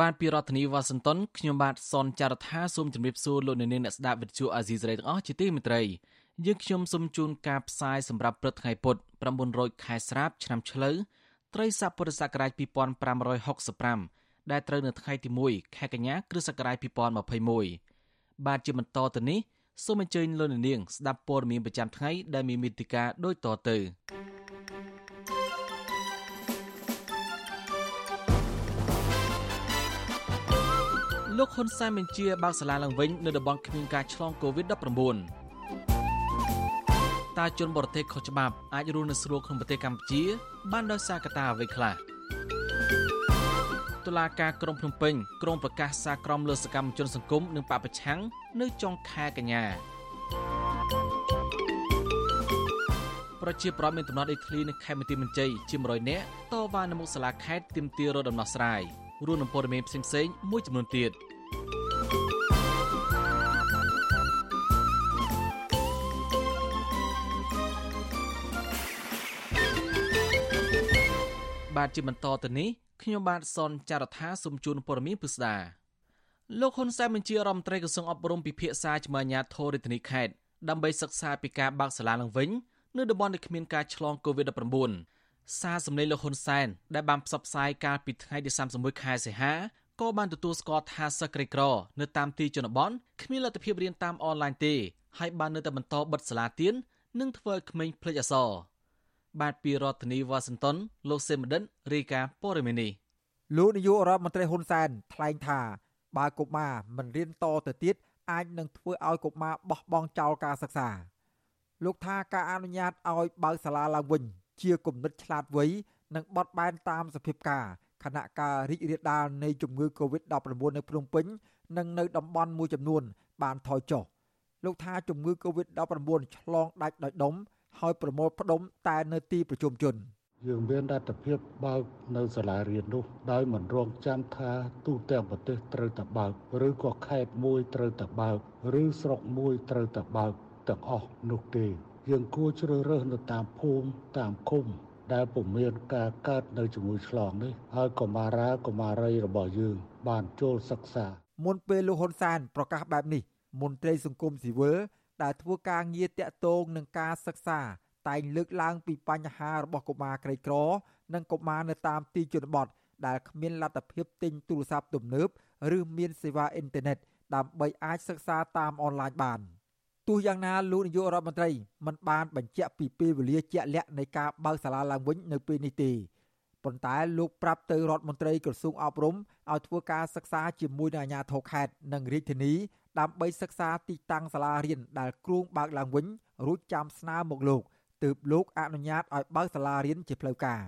បានពីរដ្ឋធានីវ៉ាស៊ីនតោនខ្ញុំបាទសនចាររថាសូមជម្រាបសួរលោកអ្នកនាងអ្នកស្ដាប់វិទ្យុអាស៊ីសេរីទាំងអស់ជាទីមេត្រីយើងខ្ញុំសូមជូនការផ្សាយសម្រាប់ព្រឹកថ្ងៃពុធ900ខែស្រាបឆ្នាំឆ្លូវត្រីស័កពុរសករាជ2565ដែលត្រូវនៅថ្ងៃទី1ខែកញ្ញាគ្រិស្តសករាជ2021បាទជាបន្តទៅនេះសូមអញ្ជើញលោកអ្នកនាងស្ដាប់ព័ត៌មានប្រចាំថ្ងៃដែលមានមេតិការដូចតទៅ លោកហ៊ុនសែនបញ្ជាបើកសាលាឡើងវិញនៅតំបន់គ្មានការឆ្លង COVID-19 តើជនបរទេសខុសច្បាប់អាចរស់នៅស្រួលក្នុងប្រទេសកម្ពុជា បានដោយសារកត្តាអ្វីខ្លះតុលាការក្រុងភ្នំពេញក្រុងប្រកាសសារក្រមលើសកម្មជនសង្គមនិងបពប្រឆាំងនៅចុងខែកញ្ញាប្រជាប្រដ្ឋមានដំណោះដីធ្លីនៅខេត្តបន្ទាយមានជ័យជា100នាក់តវ៉ានៅមុខសាលាខេត្តទាមទាររកដំណោះស្រាយរួមនឹងព័ត៌មានផ្សេងៗមួយចំនួនទៀត បាទជាបន្តទៅនេះខ្ញុំបាទសនចាររថាសូមជូនព័ត៌មានពិស្ដាលោកហ៊ុនសែនបញ្ជារដ្ឋមន្ត្រីក្រសួងអប់រំពិភាក្សាជាមួយអាជ្ញាធររាជធានីខេត្តដើម្បីសិក្សាពីការបើកសាលាឡើងវិញនៅតំបន់ដែលគ្មានការឆ្លង COVID-19 សារសម្លេងលោកហ៊ុនសែនដែលបានផ្សព្វផ្សាយកាលពីថ្ងៃទី31ខែសីហា ក៏បានទទួលស្គាល់ថាសិស្សក្រីក្រនៅតាមទីជនបទគ្មានលទ្ធភាពរៀនតាមអនឡាញទេហើយបាននៅតែបន្តបិទសាលាទៀននិងធ្វើឲ្យក្មេងភ្លេចអក្សរបាទពីរដ្ឋធានីវ៉ាស៊ីនតោនលោកសេមដិនរាយការណ៍ព័ត៌មាននេះលោកនាយករដ្ឋមន្ត្រីហ៊ុនសែនថ្លែងថាបើកុមារមិនរៀនតទៅទៀតអាចនឹងធ្វើឲ្យកុមារបោះបង់ចោលការសិក្សា លោកថាការអនុញ្ញាតឲ្យបើកសាលាឡើងវិញ ជាគំនិតឆ្លាតវៃនិងបត់បែនតាមសភាពការ ខណៈការរីករាលដាលនៃជំងឺ Covid-19 នៅភ្នំពេញនិងនៅតំបន់មួយចំនួន បានថយចុះលោកថាជំងឺ Covid-19 ឆ្លងដាច់ដោយដុំហើយប្រមូលផ្ដុំតែនៅទីប្រជុំជនយើងមានលទ្ធភាពបើកនៅសាលារៀននោះដោយមិនរងចាំថាទូទាំងប្រទេសត្រូវតែបើកឬក៏ខេត្តមួយត្រូវតែបើកឬស្រុកមួយត្រូវតែបើកទាំងអស់នោះទេយើងគួរជ្រើសរើសនៅតាមភូមិតាមឃុំ ដែលពុំមានការកើតនៅជំងឺឆ្លងនេះហើយកុមារាកុមារីរបស់យើង បានចូលសិក្សាមុនពេលលោកហ៊ុនសែនប្រកាសបែបនេះមន្ត្រីសង្គមស៊ីវិលដែលធ្វើការងារតាក់ទងនឹងការសិក្សា តែងលើកឡើងពីបញ្ហារបស់កុមារក្រីក្រ និងកុមារនៅតាមទីជនបទដែលគ្មានលទ្ធភាពទិញទូរស័ព្ទទំនើបឬមានសេវាអ៊ីនធឺណិតដើម្បីអាចសិក្សាតាមអនឡាញបាន ទោះយ៉ាងណាលោកនាយករដ្ឋមន្ត្រីមិនបានបញ្ជាក់ពីពេលវេលាជាក់លាក់នៃការបើកសាលាឡើងវិញនៅពេលនេះទេប៉ុន្តែលោកប្រាប់ទៅរដ្ឋមន្ត្រីក្រសួងអប់រំឲ្យធ្វើការសិក្សាជាមួយនឹងអាជ្ញាធរខេត្តនិងរាជធានីដើម្បីសិក្សាទីតាំងសាលារៀនដែលគ្រោងបើកឡើងវិញរួចចាំស្នើមកលោកទើបលោកអនុញ្ញាតឲ្យបើកសាលារៀនជាផ្លូវការ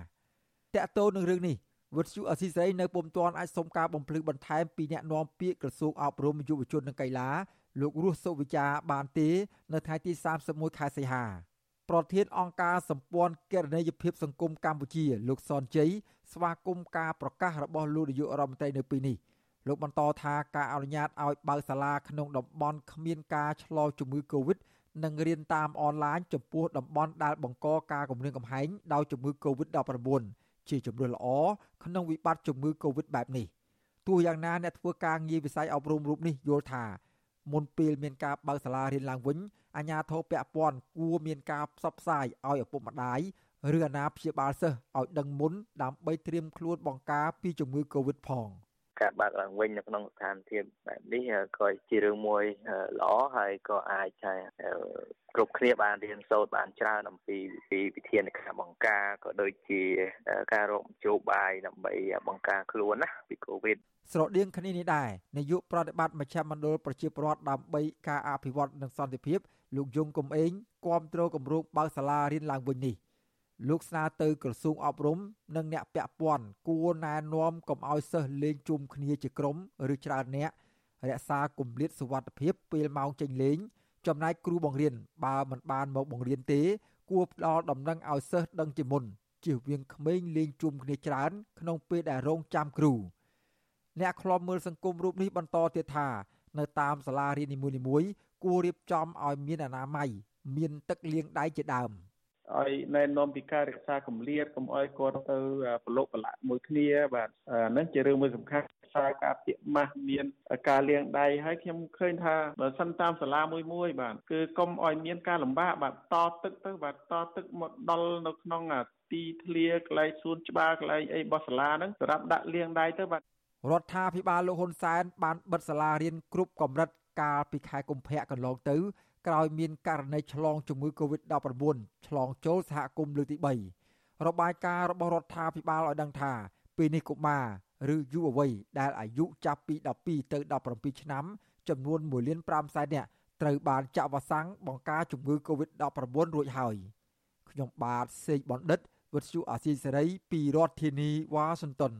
តកតទៅនឹងរឿងនេះវិទ្យុអស៊ីសេរីនៅពុំទាន់អាចសុំការបំភ្លឺបន្ថែមពីអ្នកនាំពាក្យក្រសួងអប់រំយុវជននិងកីឡា លោករស់សុវិចាបានទេ នៅថ្ងៃទី31ខែសីហាប្រធានអង្គការសម្ព័ន្ធគណនេយ្យភាពសង្គមកម្ពុជា លោកសនជ័យស្វាគមន៍ការប្រកាសរបស់លោកនាយករដ្ឋមន្ត្រីនៅពេលនេះលោកបន្តថាការអនុញ្ញាតឲ្យបើកសាលាក្នុងតំបន់គ្មានការឆ្លងជំងឺ Covid និងរៀនតាមអនឡាញចំពោះតំបន់ដែលបង្កការគំរាមកំហែងដោយជំងឺ Covid-19 ជាជំរឿនល្អក្នុងវិបត្តិជំងឺ Covid បែបនេះទោះយ៉ាងណាអ្នកធ្វើការងារវិស័យអប់រំរូបនេះយល់ថា មុនពេលមានការបើកសាលារៀនឡើងវិញអាជ្ញាធរពាក់ព័ន្ធគួរមានការផ្សព្វផ្សាយឲ្យឪពុកម្ដាយឬអាណាព្យាបាលសិស្សឲ្យដឹងមុនដើម្បីត្រៀមខ្លួនបង្ការពីជំងឺ Covid ផង។ការបើកឡើងវិញនៅក្នុងស្ថានភាពបែបនេះក៏ជារឿងមួយល្អហើយក៏អាចថា គ្រប់គ្នាបានរៀនសូត្របានច្រើនអំពីពីវិធានការបង្ការក៏ដូចជាការរកមធ្យោបាយដើម្បីបង្ការខ្លួនណាពីកូវីដស្រដៀងគ្នានេះដែរនាយកប្រតិបត្តិមជ្ឈមណ្ឌលប្រជាពលរដ្ឋដើម្បីការអភិវឌ្ឍនិងសន្តិភាពលោកយងកំឯងគាំទ្រគម្រោងបើកសាលារៀនឡើងវិញនេះលោកស្នើទៅក្រសួងអប់រំនិងអ្នកពាក់ព័ន្ធគួរណែនាំកុំឲ្យសិស្សលេងជុំគ្នាជាក្រុមឬច្រើនអ្នករក្សាគម្លាតសុវត្ថិភាពពេលម៉ោងចេញលេង ចំណែកគ្រូបង្រៀនបើមិនបានមកបង្រៀនទេ គួរផ្ដល់ដំណឹងឲ្យសិស្សដឹងជាមុនជៀសវាងក្មេងលេងជុំគ្នាច្រើន ក្នុងពេលដែលរងចាំគ្រូអ្នកខ្លំមើលសង្គមរូបនេះបន្តទៀតថា នៅតាមសាលារៀននីមួយៗគួររៀបចំឲ្យមានអនាម័យមានទឹកលាងដៃជាដើមឲ្យណែនាំពីការរក្សាកម្រិតកុំឲ្យគាត់ទៅប្រឡូកប្រឡាក់មួយគ្នាបាទហ្នឹងជារឿងមួយសំខាន់ ខ្សែការពាក់ម៉ាស់មានការលាងដៃហើយខ្ញុំឃើញថាបើសិនតាមសាលាមួយមួយបាទគឺកុំឲ្យមានការលំបាកបាទតទឹកទៅបាទតទឹកមកដល់នៅក្នុងទីធ្លាកន្លែងសួនច្បារកន្លែងអីរបស់សាលាហ្នឹងសម្រាប់ដាក់លាងដៃទៅបាទរដ្ឋាភិបាលលោកហ៊ុនសែនបានបិទសាលារៀនគ្រប់កម្រិតកាលពីខែកុម្ភៈកន្លងទៅក្រោយមានករណីឆ្លងជំងឺ Covid-19 ឆ្លងចូលសហគមន៍លើកទី3របាយការណ៍របស់រដ្ឋាភិបាលឲ្យដឹងថាពេលនេះកុមារ ឬយុវវ័យដែលអាយុចាប់ពី12ទៅ17ឆ្នាំ ចំនួន1លាន5សែននាក់ត្រូវបានចាក់វ៉ាក់សាំងបង្ការជំងឺ Covid-19 រួចហើយខ្ញុំបាទសេកបណ្ឌិតវិទ្យុអាស៊ីសេរីពីរដ្ឋធានីវ៉ាស៊ីនតោន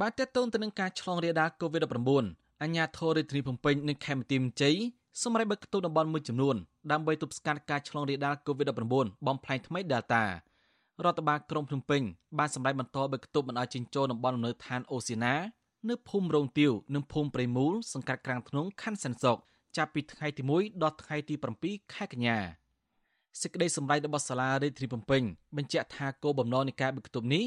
បាទតើតើទៅនឹងការឆ្លងរាលដាល COVID-19 អញ្ញាធររាជធានីភ្នំពេញនិងខេមរៈមជ័យសម្រាប់បិទគប់តំបន់មួយចំនួនដើម្បីទប់ស្កាត់ការឆ្លងរាលដាល COVID-19 បំផ្លែងថ្មី Delta រដ្ឋបាលក្រុងភ្នំពេញបានសម្រេចបន្តបិទគប់មិនឲ្យចេញចូលតំបន់លំនៅឋានអូសៀណានៅភូមិរងទាវនិងភូមិព្រៃមូលសង្កាត់ក្រាំងធ្នងខណ្ឌសែនសុកចាប់ពីថ្ងៃទី1ដល់ថ្ងៃទី7ខែកញ្ញាសេចក្តីសម្រេចរបស់សាលារាជធានីភ្នំពេញបញ្ជាក់ថាគោលបំណងនៃការបិទគប់នេះ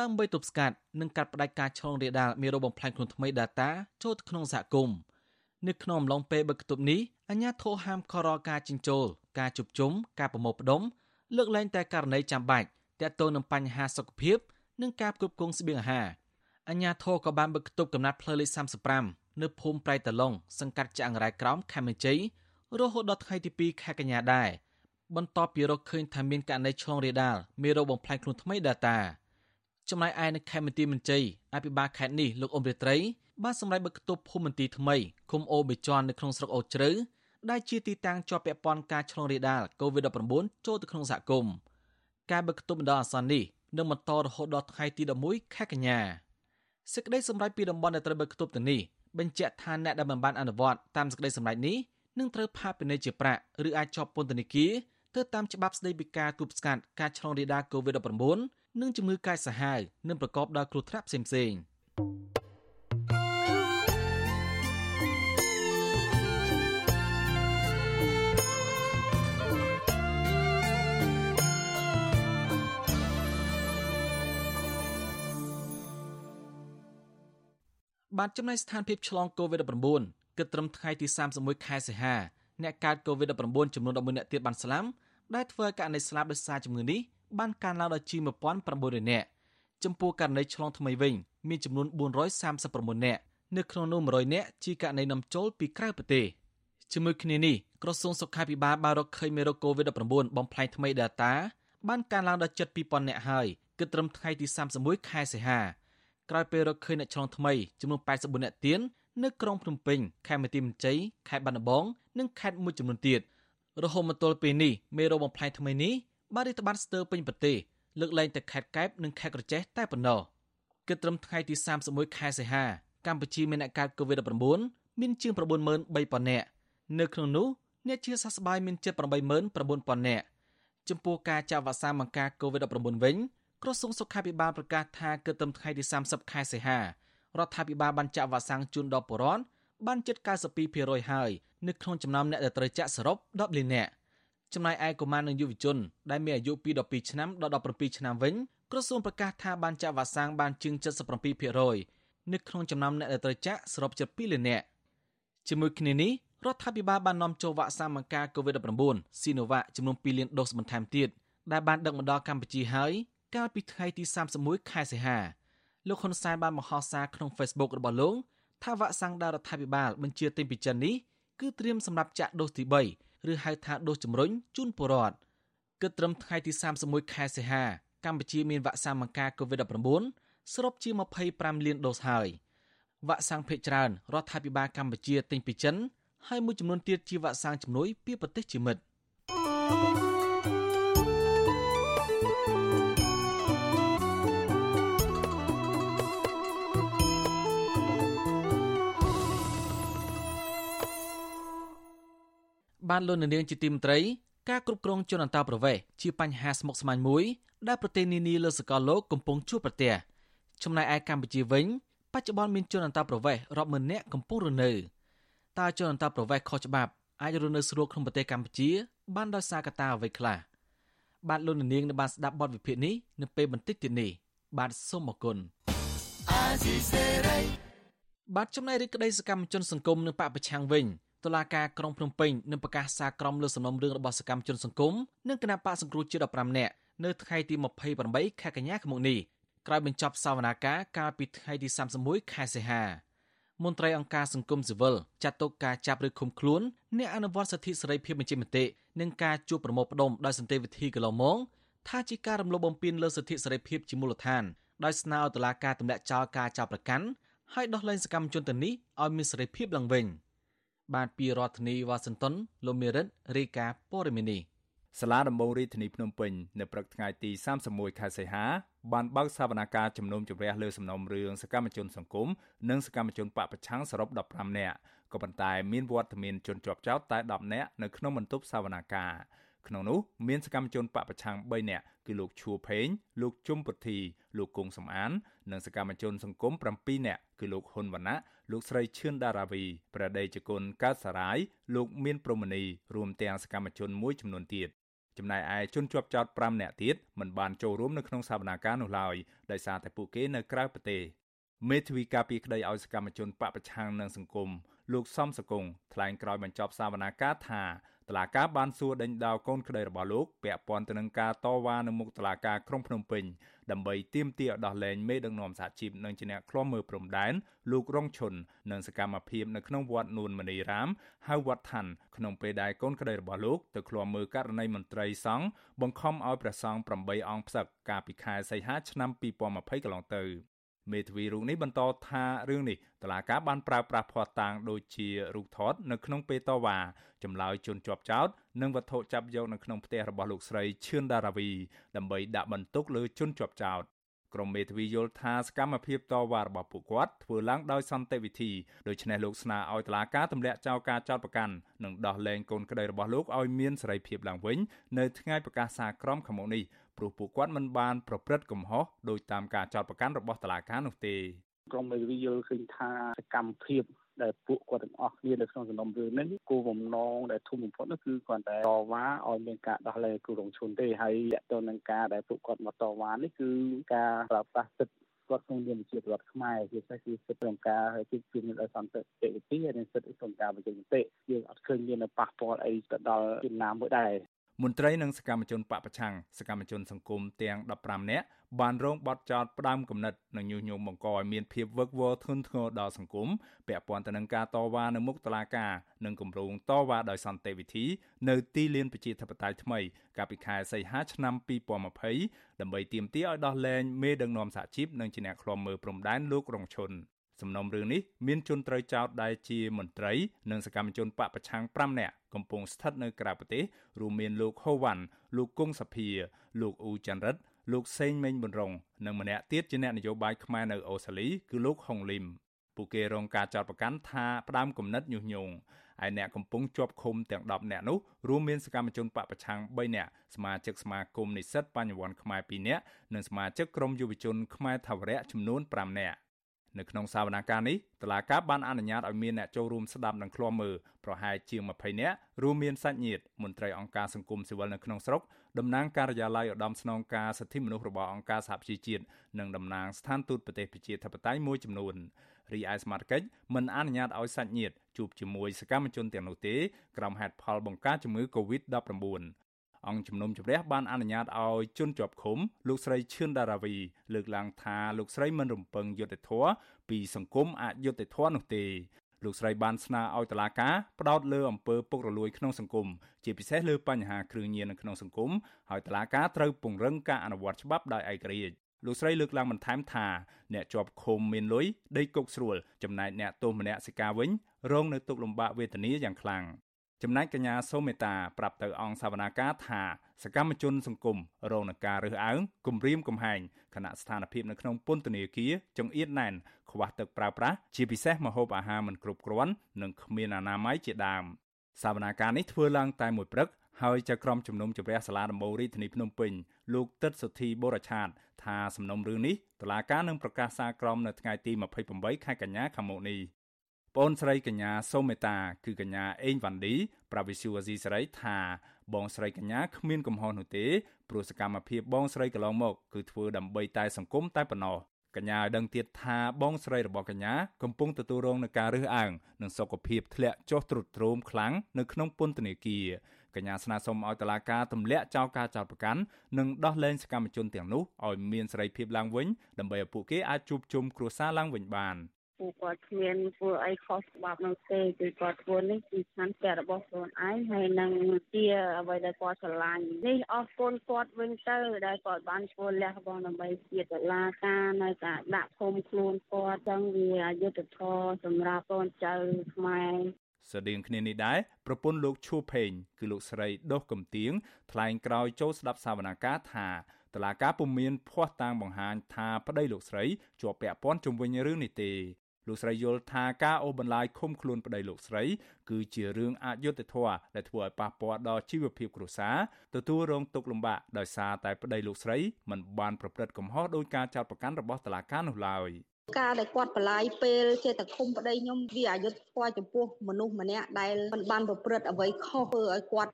ដើម្បីទប់ស្កាត់និងកាត់ផ្តាច់ការឆ្លងរាលដាលមេរោគបំផ្លាញខ្លួនថ្មី Delta ចូលទៅក្នុងសហគមន៍នៅក្នុងអំឡុងពេលបិទគប់នេះអាជ្ញាធរហាមខរការចិញ្ចូលការជប់ជុំការប្រមូលផ្ដុំលើកលែងតែករណីចាំបាច់ ទាក់ទងនឹងបញ្ហាសុខភាពនិងការគ្រប់គ្រងស្បៀងអាហារអាជ្ញាធរក៏បានបិទគប់កំណត់ផ្លូវលេខ35នៅភូមិប្រៃតឡុងសង្កាត់ចាក់អង្រែក្រោមខេមរជ័យរហូតដល់ថ្ងៃទី2ខែកញ្ញាដែរបន្ទាប់ពីរកឃើញថាមានករណីឆ្លងរាលដាលមេរោគបំផ្លាញខ្លួនថ្មី Delta ចំណែកឯនៅខេមរទីមន្ជ័យអភិបាលខេត្តនេះលោកអ៊ុំរិត្រីបានសម្រេចបិទគប់ភូមិមន្ទីរថ្មីឃុំអូបេជន់នៅក្នុងស្រុកអូជ្រៅដែលជាទីតាំងជាប់ពាក់ព័ន្ធការឆ្លងរាលដាល COVID-19 ចូលទៅក្នុងសហគមន៍ ការបិទគប់បណ្ដោះអាសន្ននេះនឹងបន្តរហូតដល់ថ្ងៃទី11ខែកញ្ញាសេចក្តីសម្រេចពីតំបន់ដែលត្រូវបិទគប់ទៅនេះបញ្ជាក់ថាអ្នកដែលមិនបានអនុវត្តតាមសេចក្តីសម្រេចនេះនឹងត្រូវផាកពិន័យជាប្រាក់ឬអាចជាប់ពន្ធនាគារទៅតាមច្បាប់ស្តីពីការទប់ស្កាត់ការឆ្លងរាលដាល COVID-19 និងជំងឺកាចសាហាវនិងប្រកបដោយគ្រោះថ្នាក់ផ្សេងៗ បានចំណាយស្ថានភាពឆ្លង COVID-19 គិតត្រឹមថ្ងៃទី31ខែសីហាអ្នកកើត COVID-19 ចំនួន11អ្នកទៀតបានស្លាប់ដែលធ្វើឲ្យករណីស្លាប់ដោយសារជំងឺនេះបានកើនឡើងដល់ជាង1900នាក់ចំពោះករណីឆ្លងថ្មីវិញមានចំនួន439នាក់នៅក្នុងនោះ100នាក់ជាករណីនាំចូលពីក្រៅប្រទេសជាមួយគ្នានេះក្រសួងសុខាភិបាលបានរកឃើញមេរោគ COVID-19 បំផ្លែងថ្មី Delta បានកើនឡើងដល់ជិត2000នាក់ហើយគិតត្រឹមថ្ងៃទី31ខែសីហា ក្រោយពេលរកឃើញអ្នកឆ្លងថ្មីចំនួន84នាក់ទៀតនៅក្រុងភ្នំពេញខេត្តបន្ទាយមានជ័យខេត្តបាត់ដំបងនិងខេត្តមួយចំនួនទៀតរហូតមកទល់ពេលនេះមេរោគបំផ្លែងថ្មីនេះបានរីកត្បាតស្ទើរពេញប្រទេសលើកលែងតែខេត្តកែបនិងខេត្តក្រចេះតែប៉ុណ្ណោះគិតត្រឹមថ្ងៃទី31ខែសីហាកម្ពុជាមានអ្នកកើត COVID-19 មានជាង93000នាក់នៅក្នុងនោះអ្នកជាសះស្បើយមានជិត89000នាក់ចំពោះការចាក់វ៉ាក់សាំងបង្ការ COVID-19 វិញ ក្រសួងសុខាភិបាលប្រកាសថាគិតត្រឹមថ្ងៃទី30ខែសីហារដ្ឋាភិបាលបានចាក់វ៉ាក់សាំងជូនដល់ប្រជាពលរដ្ឋបានជិត92%ហើយនៅក្នុងចំណោមអ្នកដែលត្រូវចាក់សរុប10លាននាក់ចំណែកឯកុមារនិងយុវជនដែលមានអាយុពី12ឆ្នាំដល់17ឆ្នាំវិញក្រសួងប្រកាសថាបានចាក់វ៉ាក់សាំងបានជាង77%នៅក្នុងចំណោមអ្នកដែលត្រូវចាក់សរុបជិត2លាននាក់ជាមួយគ្នានេះរដ្ឋាភិបាលបាននាំចូលវ៉ាក់សាំងបង្ការ COVID-19 Sinovac ចំនួន2លានដូសបន្ថែមទៀតដែលបានដឹកមកដល់កម្ពុជាហើយ កាលពីថ្ងៃទី31ខែសីហាលោកហ៊ុនសែនបានបង្ហោះសារក្នុង Facebook របស់លោកថាវ៉ាក់សាំងដែលរដ្ឋាភិបាលបញ្ជាទិញពីចិននេះគឺត្រៀមសម្រាប់ចាក់ដូសទី3ឬហៅថាដូសជំរុញជូនពលរដ្ឋគិតត្រឹមថ្ងៃទី31ខែសីហាកម្ពុជាមានវ៉ាក់សាំងបង្ការ COVID-19 សរុបជា25លានដូសហើយវ៉ាក់សាំងភាគច្រើនរដ្ឋាភិបាលកម្ពុជាទិញពីចិនហើយមួយចំនួនទៀតជាវ៉ាក់សាំងជំនួយពីប្រទេសជាមិត្ត បានលោកនាងជាទីមត្រីការគ្រប់គ្រងជនអន្តោប្រវេសន៍ជាបញ្ហាស្មុគស្មាញមួយដែលប្រទេសនានាលើសកលលោកកំពុងជួបប្រទះចំណែកឯកម្ពុជាវិញបច្ចុប្បន្នមានជនអន្តោប្រវេសន៍រាប់ម៉ឺននាក់កំពុងរស់នៅតើជនអន្តោប្រវេសន៍ខុសច្បាប់អាចរស់នៅស្រួលក្នុងប្រទេសកម្ពុជា បានដោយសារកត្តាអ្វីខ្លះបាទលោកនាងនឹងបានស្ដាប់បទវិភាគនេះនៅពេលបន្តិចទៀតនេះបាទសូមអរគុណបាទចំណែករីក្តីសកម្មជនសង្គមនៅបពប្រឆាំងវិញ តុលាការក្រុងភ្នំពេញនឹងប្រកាសសារក្រមលើសំណុំរឿងរបស់សកម្មជនសង្គមនិងគណៈបកសង្គ្រោះជាតិ15នាក់នៅថ្ងៃទី28ខែកញ្ញាឆ្នាំនេះក្រោយបញ្ចប់សវនាការកាលពីថ្ងៃទី31ខែសីហាមន្ត្រីអង្គការសង្គមស៊ីវិលចាត់ទុកការចាប់ឬឃុំខ្លួនអ្នកអនុវត្តសិទ្ធិសេរីភាពបញ្ចេញមតិនិងការជួបប្រមូលផ្ដុំដោយសន្តិវិធីកន្លងមកថាជាការរំលោភបំពានលើសិទ្ធិសេរីភាពជាមូលដ្ឋានដោយស្នើឲ្យតុលាការទម្លាក់ចោលការចោទប្រកាន់ហើយដោះលែងសកម្មជនទាំងនេះឲ្យមានសេរីភាពឡើងវិញ បានពីរដ្ឋធានីវ៉ាស៊ីនតោនលោកមេរិតរាយការណ៍ព័ត៌មាននេះសាលាដំបងរាជធានីភ្នំពេញនៅព្រឹកថ្ងៃទី31ខែសីហាបានបើកសវនាការជំនុំជម្រះលើសំណុំរឿងសកម្មជនសង្គមនិងសកម្មជនបពប្រឆាំងសរុប15នាក់ក៏ប៉ុន្តែមានវត្តមានជនជាប់ចោតតែ10នាក់នៅក្នុងបន្ទប់សវនាការក្នុងនោះមានសកម្មជនបពប្រឆាំង3នាក់គឺលោកឈួផេងលោកជុំពុទ្ធីលោកគង់សំអាន និងសកម្មជនសង្គម7នាក់គឺលោកហ៊ុនវណ្ណៈ លោកស្រីឈឿនដារាវីប្រដេជគុណកើតសារាយលោកមានព្រមនីរួមទាំងសកម្មជនមួយចំនួនទៀតចំណែកឯជនជាប់ចោត5នាក់ទៀតមិនបានចូលរួមនៅក្នុងសវនាការនោះឡើយដោយសារតែពួកគេនៅក្រៅប្រទេសមេធាវីការពីក្តីឲ្យសកម្មជនបពប្រឆាំងនឹងសង្គមលោកសំសកុងថ្លែងក្រោយបញ្ចប់សវនាការថា តឡាការបានសួរដេញដោលកូនក្តីរបស់លោកពាក់ព័ន្ធទៅនឹងការតវ៉ានៅមុខតឡាការក្រុងភ្នំពេញដើម្បីទាមទារឲ្យដោះលែងមេដឹកនាំសហជីពនិងជាអ្នកឃ្លាំមើលព្រំដែនលោករងឈុននិងសកម្មភាពនៅក្នុងវត្តនួនមនីរាមហៅវត្តឋានក្នុងពេលដែលកូនក្តីរបស់លោកទៅឃ្លាំមើលករណីមន្ត្រីសង្ឃបង្ខំឲ្យព្រះសង្ឃ8អង្គផ្សឹកកាលពីខែសីហាឆ្នាំ2020កន្លងទៅមេធាវីរូបនេះបន្តថារឿងនេះ តឡាកាបានប្រើប្រាស់ភ័ស្តុតាងដូចជារូបថតនៅក្នុងពេលតវ៉ាចម្លើយជនជាប់ចោតនិងវត្ថុចាប់យកនៅក្នុងផ្ទះរបស់លោកស្រីឈឿនដារាវី ដើម្បីដាក់បន្ទុកលើជនជាប់ចោតក្រុមមេធាវីយល់ថាសកម្មភាពតវ៉ារបស់ពួកគាត់ធ្វើឡើងដោយសន្តិវិធីដូច្នេះលោកស្នើឲ្យតុលាការទម្លាក់ចោលការចោទប្រកាន់និងដោះលែងកូនក្តីរបស់លោកឲ្យមានសេរីភាពឡើងវិញនៅថ្ងៃប្រកាសសារក្រមខាងមុខនេះព្រោះពួកគាត់មិនបានប្រព្រឹត្តកំហុសដោយតាមការចោទប្រកាន់របស់តុលាការនោះទេ ក្រុមមេធាវីយល់ឃើញថាសកម្មភាពដែលពួកគាត់ទាំងអស់គ្នានៅក្នុងសំណុំរឿងនេះគោលបំណងដែលធំបំផុតនោះគឺគាត់តែតវ៉ាឲ្យមានការដោះលែងគ្រូរងឈុនទេហើយតទៅនឹងការដែលពួកគាត់មកតវ៉ានេះគឺការប្រើប្រាស់សិទ្ធិគាត់ក្នុងនាមជាពលរដ្ឋខ្មែរជាពិសេសគឺសិទ្ធិក្នុងការជិះជំនឿដោយសន្តិវិធីនិងសិទ្ធិក្នុងការបញ្ចេញមតិយើងអត់ឃើញមានប៉ះពាល់អីទៅដល់ជំនាមមួយដែរ មន្ត្រីនិងសកម្មជនបពប្រឆាំងសកម្មជនសង្គមទាំង15នាក់បានរងបទចោទផ្ដាំគំនិតនិងញុះញង់បង្កឲ្យមានភាពវឹកវរធ្ងន់ធ្ងរដល់សង្គមពាក់ព័ន្ធទៅនឹងការតវ៉ានៅមុខតុលាការនិងគម្រោងតវ៉ាដោយសន្តិវិធីនៅទីលានប្រជាធិបតេយ្យថ្មីកាលពីខែសីហាឆ្នាំ2020ដើម្បីទាមទារឲ្យដោះលែងមេដឹកនាំសហជីពនិងជាអ្នកឃ្លាំមើលព្រំដែនលោករងឈុន សំណុំរឿងនេះមានជនត្រូវចោទដែលជាមន្ត្រីនិងសកម្មជនបពប្រឆាំង5នាក់កំពុងស្ថិតនៅក្រៅប្រទេសរួមមានលោកហូវ៉ាន់លោកគង់សភាលោកអ៊ូច័ន្ទរិទ្ធលោកសេងមេងប៊ុនរងនិងម្នាក់ទៀតជាអ្នកនយោបាយខ្មែរនៅអូស្ត្រាលីគឺលោកហុងលីមពួកគេរងការចោទប្រកាន់ថាផ្ដាំគំនិតញុះញង់ឯអ្នកកំពុងជាប់ឃុំទាំង10នាក់នោះរួមមានសកម្មជនបពប្រឆាំង3នាក់សមាជិកសមាគមនិស្សិតបញ្ញវន្តខ្មែរ2នាក់និងសមាជិកក្រុមយុវជនខ្មែរថាវរៈចំនួន5នាក់ នៅក្នុងសវនកម្មនេះតឡាកាបានអនុញ្ញាតឲ្យមានអ្នកចូលរួមស្ដាប់និងឃ្លាំមើលប្រហែលជាង20នាក់រួមមានសាច់ញាតិមន្ត្រីអង្គការសង្គមស៊ីវិលនៅក្នុងស្រុកតំណាងការិយាល័យឧត្តមស្នងការសិទ្ធិមនុស្សរបស់អង្គការសហប្រជាជាតិនិងតំណាងស្ថានទូតប្រទេសប្រជាធិបតេយ្យមួយចំនួនរីឯសមាជិកមិនអនុញ្ញាតឲ្យសាច់ញាតិជួបជាមួយសកម្មជនទាំងនោះទេក្រោមហេតុផលបង្ការជំងឺ Covid-19 អង្គជំនុំជម្រះបានអនុញ្ញាតឲ្យជនជាប់ឃុំលោកស្រីឈឿនដារាវីលើកឡើងថាលោកស្រីមិនរំពឹងយុត្តិធម៌ពីសង្គមអយុត្តិធម៌នោះទេលោកស្រីបានស្នើឲ្យតុលាការផ្ដោតលើអំពើពុករលួយក្នុងសង្គមជាពិសេសលើបញ្ហាគ្រឿងញៀននៅក្នុងសង្គមហើយតុលាការត្រូវពង្រឹងការអនុវត្តច្បាប់ដោយឯករាជ្យលោកស្រីលើកឡើងបន្ថែមថាអ្នកជាប់ឃុំមានលុយដេកគុកស្រួលចំណែកអ្នកទោសមនសិការវិញរងនៅទុក្ខលំបាកវេទនាយ៉ាងខ្លាំង ចំណែកកញ្ញាសូមេតាប្រាប់ទៅអង្គសវនាការថាសកម្មជនសង្គមរងនឹងការរើសអើងគំរាមកំហែងខណៈស្ថានភាពនៅក្នុងពន្ធនាគារចង្អៀតណែនខ្វះទឹកប្រើប្រាស់ជាពិសេសម្ហូបអាហារមិនគ្រប់គ្រាន់និងគ្មានអនាម័យជាដើមសវនាការនេះធ្វើឡើងតែមួយព្រឹកហើយចៅក្រមជំនុំជម្រះសាលាដំបូងរាជធានីភ្នំពេញលោកទឹកសុធីបូរឆាតថាសំណុំរឿងនេះតុលាការនឹងប្រកាសសារក្រមនៅថ្ងៃទី28ខែកញ្ញាខាងមុខនេះ ប្អូនស្រីកញ្ញាសូមេតា គឺកញ្ញាអេងវ៉ាន់ឌីប្រាវិសុវអាស៊ីសេរីថាបងស្រីកញ្ញាគ្មានកំហុសនោះទេព្រោះសកម្មភាពបងស្រីកន្លងមកគឺធ្វើដើម្បីតែសង្គមតែប៉ុណ្ណោះកញ្ញាឲ្យដឹងទៀតថាបងស្រីរបស់កញ្ញាកំពុងទទួលរងនឹងការរើសអើងនិងសុខភាពធ្លាក់ចុះទ្រុឌទ្រោមខ្លាំងនៅក្នុងពន្ធនាគារកញ្ញាស្នើសុំឲ្យតុលាការទម្លាក់ចោលការចោទប្រកាន់និងដោះលែងសកម្មជនទាំងនោះឲ្យមានសេរីភាពឡើងវិញដើម្បីឲ្យពួកគេអាចជួបជុំគ្រួសារឡើងវិញបាន ពួកគាត់គ្មានធ្វើអីខុសច្បាប់នោះទេគឺគាត់ធ្វើនេះគឺឆន្ទៈរបស់ខ្លួនឯងហើយនឹងជាអ្វីដែលគាត់ស្រឡាញ់នេះអរគុណគាត់វិញទៅដែលគាត់បានធ្វើលះបង់ដើម្បីជាតឡាការនៅតែដាក់ឃុំខ្លួនគាត់ចឹងវាអយុត្តិធម៌សម្រាប់កូនចៅខ្មែរស្តីងគ្នានេះដែរប្រពន្ធលោកឈូផេងគឺលោកស្រីដុសកំទៀងថ្លែងក្រោយចូលស្ដាប់សវនកម្មថាតឡាការពុំមានភ័ស្តុតាងបង្ហាញថាប្តីលោកស្រីជាប់ពាក់ព័ន្ធជំវិញរឿងនេះទេ លោកស្រីយល់ថាការអូសបន្លាយឃុំខ្លួនប្តីលោកស្រី គឺជារឿងអយុត្តិធម៌ដែលធ្វើឲ្យប៉ះពាល់ដល់ជីវភាពគ្រួសារទទួលរងទុក្ខលំបាកដោយសារតែប្តីលោកស្រីមិនបានប្រព្រឹត្តកំហុសដោយការចោទប្រកាន់របស់តុលាការនោះឡើយ។ ការដែលគាត់បលាយពេលចេះតែឃុំប្តីខ្ញុំវាអយុត្តិធម៌ចំពោះមនុស្សម្នាក់ដែលមិនបានប្រព្រឹត្តអ្វីខុសធ្វើឲ្យគាត់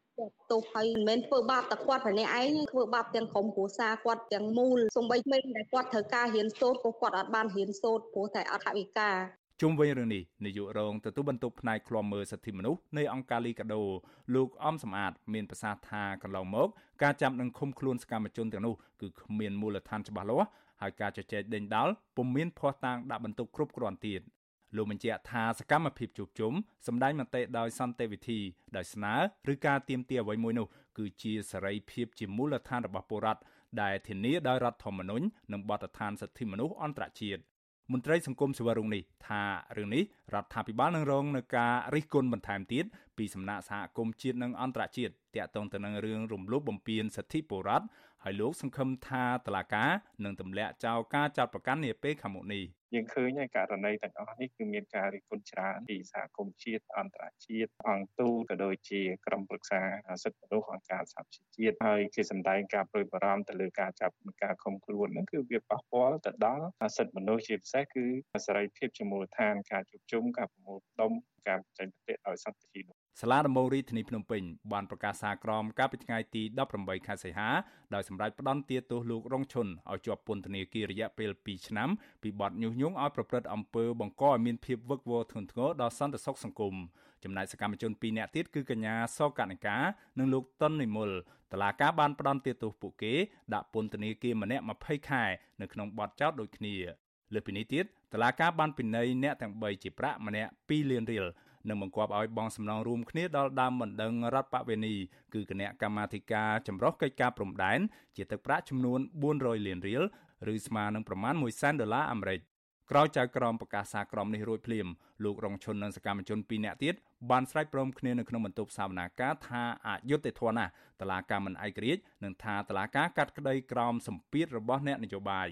ទោសហើយមិនមែនធ្វើបាបតែគាត់ម្នាក់ឯងធ្វើបាបទាំងក្រុមគ្រួសារគាត់ទាំងមូលសំបីក្មេងដែលគាត់ត្រូវការរៀនសូត្រក៏គាត់អត់បានរៀនសូត្រព្រោះតែអត់ថវិកាជុំវិញរឿងនេះនាយករងទទួលបន្ទុកផ្នែកឃ្លាំមើលសិទ្ធិមនុស្សនៃអង្គការលីកាដូលោកអំសំអាតមានប្រសាសន៍ថាកន្លងមក ការចាប់និងឃុំខ្លួនសកម្មជនទាំងនោះគឺគ្មានមូលដ្ឋានច្បាស់លាស់ ហើយការជជែកដេញដោលពុំមានភ័ស្តុតាងដាក់បន្ទុកគ្រប់គ្រាន់ទៀតលោកបញ្ជាក់ថាសកម្មភាពជួបជុំសម្ដែងមតិដោយសន្តិវិធីដោយស្នើឬការទៀមទាអ្វីមួយនោះគឺជាសេរីភាពជាមូលដ្ឋានរបស់ពលរដ្ឋដែលធានាដោយរដ្ឋធម្មនុញ្ញនិងបទដ្ឋានសិទ្ធិមនុស្សអន្តរជាតិមន្ត្រីសង្គមសិវរុងនេះថារឿងនេះរដ្ឋាភិបាលនឹងរងនឹងការរិះគន់បន្ថែមទៀតពីសំណាក់សហគមន៍ជាតិនិងអន្តរជាតិទាក់ទងទៅនឹងរឿងរំលោភបំពានសិទ្ធិពលរដ្ឋ ហើយលោកសង្ឃឹមថាតឡាកានឹងទម្លាក់ចោលការចាត់ប្រកាន់នាពេលខាងមុខនេះយើងឃើញហើយករណីទាំងអស់នេះគឺមានការរិះគន់ច្រើនពីសហគមន៍ជាតិអន្តរជាតិអង្គទូតក៏ដូចជាក្រុមប្រឹក្សាសិទ្ធិមនុស្សអង្គការសហជីវជាតិហើយគេសម្ដែងការប្រួយបារម្ភទៅលើការចាប់ការឃុំខ្លួនហ្នឹងគឺវាប៉ះពាល់ទៅដល់សិទ្ធិមនុស្សជាពិសេសគឺសេរីភាពជាមូលដ្ឋានការជួបជុំការប្រមូលផ្ដុំការបញ្ចេញមតិដោយសន្តិភាព សាលាដំបងរាជធានីភ្នំពេញបានប្រកាសសារក្រមកាលពីថ្ងៃទី18ខែសីហាដោយសម្រេចផ្តន្ទាទោសលោករងឈុនឲ្យជាប់ពន្ធនាគាររយៈពេល2ឆ្នាំពីបទញុះញង់ឲ្យប្រព្រឹត្តអំពើបង្កឲ្យមានភាពវឹកវរធ្ងន់ធ្ងរដល់សន្តិសុខសង្គមចំណែកសកម្មជន2នាក់ទៀតគឺកញ្ញាសកនិកានិងលោកតុននិមលតឡាការបានផ្តន្ទាទោសពួកគេដាក់ពន្ធនាគារម្នាក់20ខែនៅក្នុងបទចោទដូចគ្នាលើពីនេះទៀតតឡាការបានពិន័យអ្នកទាំង3ជាប្រាក់ម្នាក់2លានរៀល និងបង្គាប់ឲ្យបងសំណងរួមគ្នាដល់ដើមបណ្ដឹងរដ្ឋបវេនីគឺគណៈកម្មាធិការចម្រុះកិច្ចការព្រំដែនជាទឹកប្រាក់ចំនួន400លានរៀលឬស្មើនឹងប្រមាណ1សែនដុល្លារអាមេរិកក្រោយចៅក្រមប្រកាសសារក្រមនេះរួចភ្លាមលោករងឈុននិងសកម្មជន2នាក់ទៀតបានស្រែកព្រមគ្នានៅក្នុងបន្ទប់សវនាការថាអយុត្តិធម៌ណាស់តឡាការមិនឯករាជ្យនិងថាតឡាការកាត់ក្តីក្រោមសម្ពាធរបស់អ្នកនយោបាយ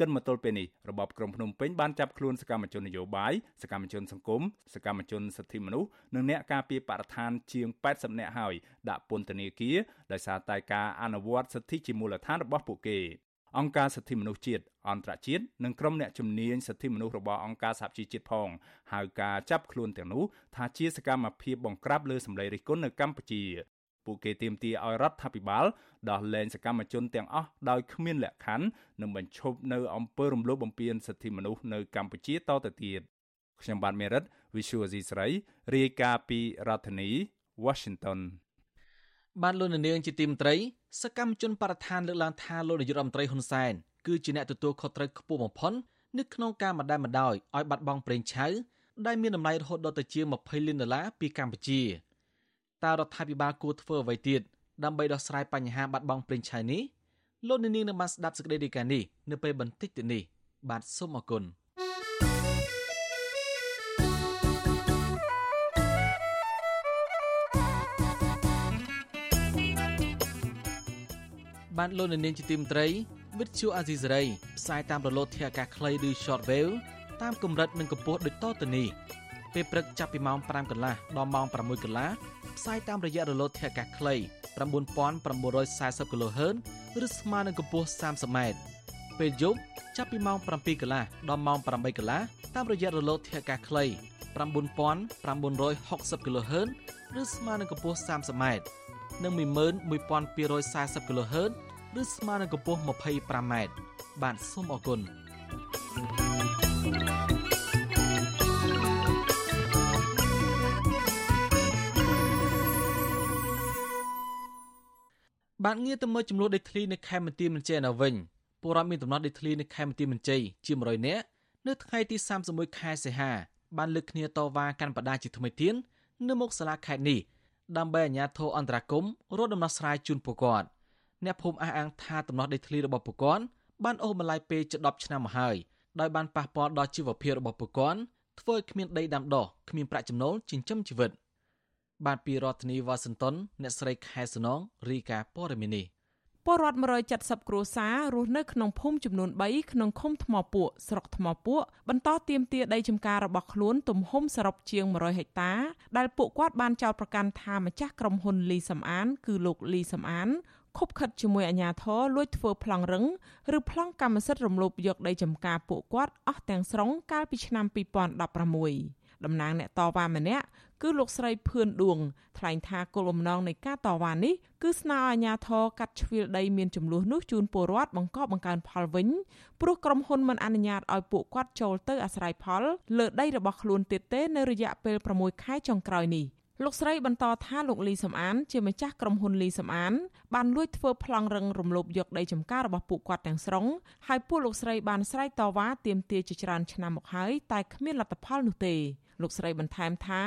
គិនមកទល់ពេលនេះរបបក្រុងភ្នំពេញបានចាប់ខ្លួនសកម្មជននយោបាយសកម្មជនសង្គមសកម្មជនសិទ្ធិមនុស្សនិងអ្នកការពារបរិស្ថានជាង80នាក់ហើយដាក់ពន្ធនាគារដោយសារតែការអនុវត្តសិទ្ធិជាមូលដ្ឋានរបស់ពួកគេអង្គការសិទ្ធិមនុស្សជាតិអន្តរជាតិនិងក្រុមអ្នកជំនាញសិទ្ធិមនុស្សរបស់អង្គការសហជីវជាតិផងហៅការចាប់ខ្លួនទាំងនោះថាជាសកម្មភាពបង្ក្រាបលើសម្លេងរិះគន់នៅកម្ពុជា ពួកគេទាមទារឲ្យរដ្ឋាភិបាលដោះលែងសកម្មជនទាំងអស់ដោយគ្មានលក្ខខណ្ឌនិងបញ្ឈប់នៅអំពើរំលោភបំពានសិទ្ធិមនុស្សនៅកម្ពុជាតទៅទៀតខ្ញុំបាទមេរិត Visual C ស្រីរាយការណ៍ពីរដ្ឋធានី Washington បានលោកនាងជាទីមត្រីសកម្មជនបរិស្ថានលើកឡើងថាលោកនាយករដ្ឋមន្ត្រីហ៊ុនសែនគឺជាអ្នកទទួលខុសត្រូវខ្ពស់បំផុតនៅក្នុងការម្ដាយម្ដាយឲ្យបាត់បង់ប្រេងឆៅដែលមានតម្លៃរហូតដល់ទៅជា20លានដុល្លារពីកម្ពុជា តើរដ្ឋាភិបាលគួរធ្វើអ្វីទៀតដើម្បីដោះស្រាយបញ្ហាបាត់បង់ប្រេងឆៅនេះលោកនាងនឹងបានស្ដាប់សេចក្តីរាយការណ៍នេះនៅពេលបន្តិចទៀតនេះបាទសូមអរគុណបានលោកនាងជាទីមត្រីវិទ្យុអាស៊ីសេរីផ្សាយតាមរលកធាតុអាកាសខ្លីឬ shortwave តាមកម្រិតនិងកម្ពស់ដូចតទៅនេះពេលព្រឹកចាប់ពីម៉ោង5កន្លះដល់ម៉ោង6កន្លះ ផ្សាយតាមរយៈរលកធាតុអាកាសខ្លី9940 kHz ឬស្មើនឹងកម្ពស់ 30m ពេលយប់ចាប់ពីម៉ោង7កន្លះដល់ម៉ោង8កន្លះតាមរយៈរលកធាតុអាកាសខ្លី9960 kHz ឬស្មើនឹងកម្ពស់ 30m និង11240 kHz ឬស្មើនឹងកម្ពស់ 25m បាទសូមអរគុណ បានងារទៅមើលចំនួនដីធ្លីនៅខេមរទីមន្ជ័យនៅវិញពលរដ្ឋមានដំណោះដីធ្លីនៅខេមរទីមន្ជ័យជា100នាក់នៅថ្ងៃទី31ខែសីហាបានលើកគ្នាតវ៉ាកាន់បដាជាថ្មីទៀននៅមុខសាលាខេត្តនេះដើម្បីអាជ្ញាធរអន្តរាគមរកដំណោះស្រាយជូនពលរដ្ឋអ្នកភូមិអះអាងថាដំណោះដីធ្លីរបស់ពលរដ្ឋបានអូសម្លាយពេលជិត10ឆ្នាំមកហើយដោយបានប៉ះពាល់ដល់ជីវភាពរបស់ពលរដ្ឋធ្វើឲ្យគ្មានដីដាំដុះគ្មានប្រាក់ចំណូលចិញ្ចឹមជីវិត។ បាទពីរដ្ឋធានីវ៉ាស៊ីនតោនអ្នកស្រីខែសំណងរីកាព័រមីនីពលរដ្ឋ170គ្រួសាររស់នៅក្នុងភូមិចំនួន3ក្នុងឃុំថ្មពួកស្រុកថ្មពួកបន្តទាមទារដីចម្ការរបស់ខ្លួនទំហំសរុបជាង100ហិកតា ដែលពួកគាត់បានចោទប្រកាន់ថាម្ចាស់ក្រុមហ៊ុនលីសំអាន គឺលោកលីសំអានខុបខិតជាមួយអាជ្ញាធរលួចធ្វើប្លង់រឹងឬប្លង់កម្មសិទ្ធិរំលោភយកដីចម្ការពួកគាត់អស់ទាំងស្រុងកាលពីឆ្នាំ2016តំណាងអ្នកតវ៉ាម្នាក់ គឺលោកស្រីភឿនឌួងថ្លែងថាគោលបំណងនៃការតវ៉ានេះគឺស្នើឲ្យអាជ្ញាធរកាត់ជ្រៀលដីមានចំនួននោះជូនពលរដ្ឋបង្កប់បង្កើនផលវិញព្រោះក្រុមហ៊ុនមិនអនុញ្ញាតឲ្យពួកគាត់ចូលទៅអាស្រ័យផលលើដីរបស់ខ្លួនទៀតទេនៅរយៈពេល6ខែចុងក្រោយនេះលោកស្រីបន្តថាលោកលីសំអាន ជាម្ចាស់ក្រុមហ៊ុនលីសំអានបានលួចធ្វើប្លង់រឹងរំលោភយកដីចម្ការរបស់ពួកគាត់ទាំងស្រុងហើយពួកលោកស្រីបានស្រែកតវ៉ាទាមទារជាច្រើនឆ្នាំមកហើយតែគ្មានលទ្ធផលនោះទេលោកស្រីបន្ថែមថា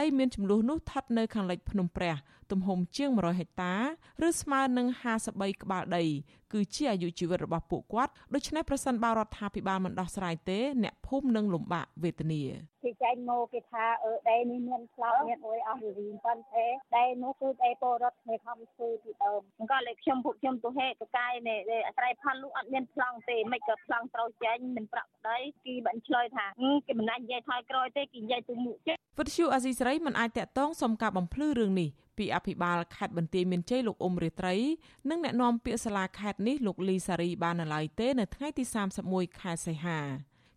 ដីមានចំនួននោះស្ថិតនៅខាងលិចភ្នំព្រះ ទំហំជាង100ហិកតាឬស្មើនឹង53ក្បាលដីគឺជាអាយុជីវិតរបស់ពួកគាត់ដូច្នេះប្រសិនបើរដ្ឋាភិបាលមិនដោះស្រាយទេ អ្នកភូមិនឹងលំបាកវេទនាគេចែកមកគេថាអឺដីនេះមានផ្លោកមានអុយអស់រៀងប៉ុន្តែដីនោះគឺដីពលរដ្ឋគេខំធ្វើពីដើមក៏លេខ្ញុំពួកខ្ញុំទៅហេតុកាយនេះអាស្រ័យផលលុះអត់មានប្លង់ទេមិនក៏ប្លង់ត្រូវចេញមិនប្រាក់ប្តីគេបានឆ្លើយថាគេមិនណានិយាយថយក្រោយទេគេនិយាយទៅមុខចេះ វិទ្យុអាស៊ីសេរីមិនអាចតាក់ទងសុំការបំភ្លឺរឿងនេះពីអភិបាលខេត្តបន្ទាយមានជ័យលោកអ៊ុំរាត្រី និងអ្នកនាំពាក្យសាលាខេត្តនេះលោកលីសារីបាននៅឡើយទេនៅថ្ងៃទី31ខែសីហា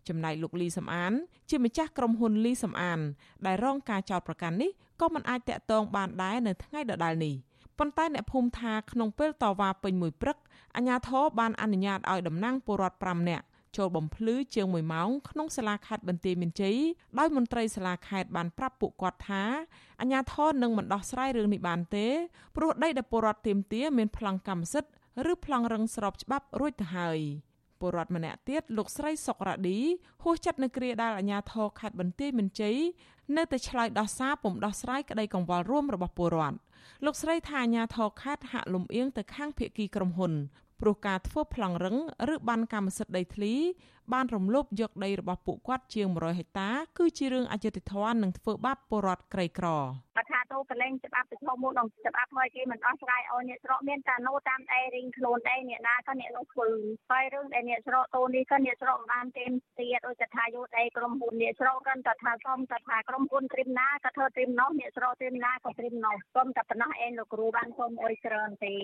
ចំណែកលោកលីសំអាន ជាម្ចាស់ក្រុមហ៊ុនលីសំអាន ដែលរងការចោទប្រកាន់នេះក៏មិនអាចតាក់ទងបានដែរនៅថ្ងៃដដែលនេះប៉ុន្តែអ្នកភូមិថាក្នុងពេលតវ៉ាពេញមួយព្រឹកអាជ្ញាធរបានអនុញ្ញាតឲ្យតំណាងពលរដ្ឋ5នាក់ ចូលបំភ្លឺជាង1ម៉ោងក្នុងសាលាខេត្តបន្ទាយមានជ័យដោយមន្ត្រីសាលាខេត្តបានប្រាប់ពួកគាត់ថាអាជ្ញាធរនឹងមិនដោះស្រាយរឿងនេះបានទេព្រោះដីដែលពលរដ្ឋទាមទារមានប្លង់កម្មសិទ្ធិឬប្លង់រឹងស្របច្បាប់រួចទៅហើយពលរដ្ឋម្នាក់ទៀតលោកស្រីសុករ៉ាឌីហួសចិត្តនៅគ្រាដែលអាជ្ញាធរខេត្តបន្ទាយមានជ័យនៅតែឆ្លើយដោះសារពុំដោះស្រាយក្តីកង្វល់រួមរបស់ពលរដ្ឋលោកស្រីថាអាជ្ញាធរខេត្តហាក់លំអៀងទៅខាងភៀកគីក្រុមហ៊ុន ព្រោះការធ្វើប្លង់រឹងឬបានកម្មសិទ្ធិដីធ្លី បានរំលោភយកដីរបស់ពួកគាត់ជាង100ហិកតាគឺជារឿងអយុត្តិធម៌និងធ្វើបាបពលរដ្ឋក្រីក្របើថាទៅកលែងច្បាប់ទៅឈប់មុខដល់ច្បាប់ហើយគេមិនដោះស្រាយឲ្យអ្នកស្រកមានតែណូតាមអេរីងខ្លួនដែរអ្នកណាក៏អ្នកនោះធ្វើហើយរឿងដែលអ្នកស្រកតូននេះក៏អ្នកស្រកបានទេទៀតដូចថាយោដីក្រុមហ៊ុនអ្នកស្រកក៏ថាសុំតែថាក្រុមហ៊ុនត្រៀមណាក៏ធ្វើត្រៀមនោះអ្នកស្រកត្រៀមណាក៏ត្រៀមនោះសុំតែប៉ុណ្ណោះឯងលោកគ្រូបានសុំអុយច្រើនទេ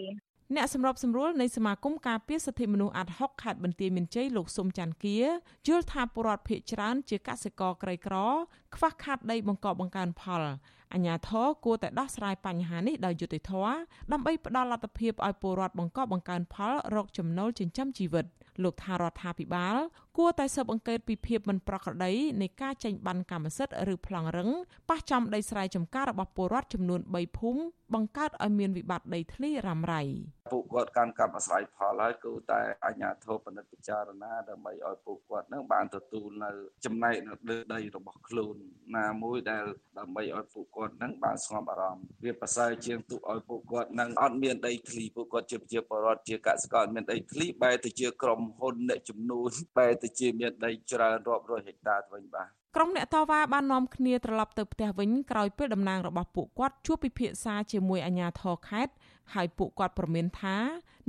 អ្នកសម្របសម្រួលនៃសមាគមការពារសិទ្ធិមនុស្សអាត់ហុកខេត្តបន្ទាយមានជ័យលោកសុំច័ន្ទគាយល់ថាពលរដ្ឋភៀកច្រើនជាកសិករក្រីក្រ ខ្វះខាតដីបង្កប់បង្កើនផលអាជ្ញាធរគួរតែដោះស្រាយបញ្ហានេះដោយយុត្តិធម៌ដើម្បីផ្ដល់លទ្ធភាពឲ្យពលរដ្ឋបង្កប់បង្កើនផលរកចំណូលចិញ្ចឹមជីវិតលោកថារដ្ឋាភិបាលគួរតែស៊ើបអង្កេតពីភាពមិនប្រក្រតីនៃការចេញបានកម្មសិទ្ធិឬប្លង់រឹងប៉ះចំដីស្រែចម្ការរបស់ពលរដ្ឋចំនួន3ភូមិបង្កើតឲ្យមានវិបត្តិដីធ្លីរ៉ាំរ៉ៃពួកគាត់កាន់កាប់អាស្រ័យផលហើយគឺតែអាជ្ញាធរពិនិត្យពិចារណាដើម្បីឲ្យពួកគាត់នឹងបានទទួលនៅចំណែកនៅលើដីរបស់ខ្លួនណាមួយដែលដើម្បីឲ្យពួកគាត់នឹងបានស្ងប់អារម្មណ៍វាប្រសើរជាងទុកឲ្យពួកគាត់នឹងអត់មានដីធ្លីពួកគាត់ជាប្រជាពលរដ្ឋជាកសិករអត់មានដីធ្លីបែរទៅជាក្រុមហ៊ុនអ្នកចំនួនបែរទៅជាមានដីច្រើនរាប់រយហិកតាទៅវិញបាទក្រុមអ្នកតវ៉ាបាននាំគ្នាត្រឡប់ទៅផ្ទះវិញក្រោយពេលតំណាងរបស់ពួកគាត់ជួបពិភាក្សាជាមួយអាជ្ញាធរខេត្តហើយពួកគាត់ប្រមានថា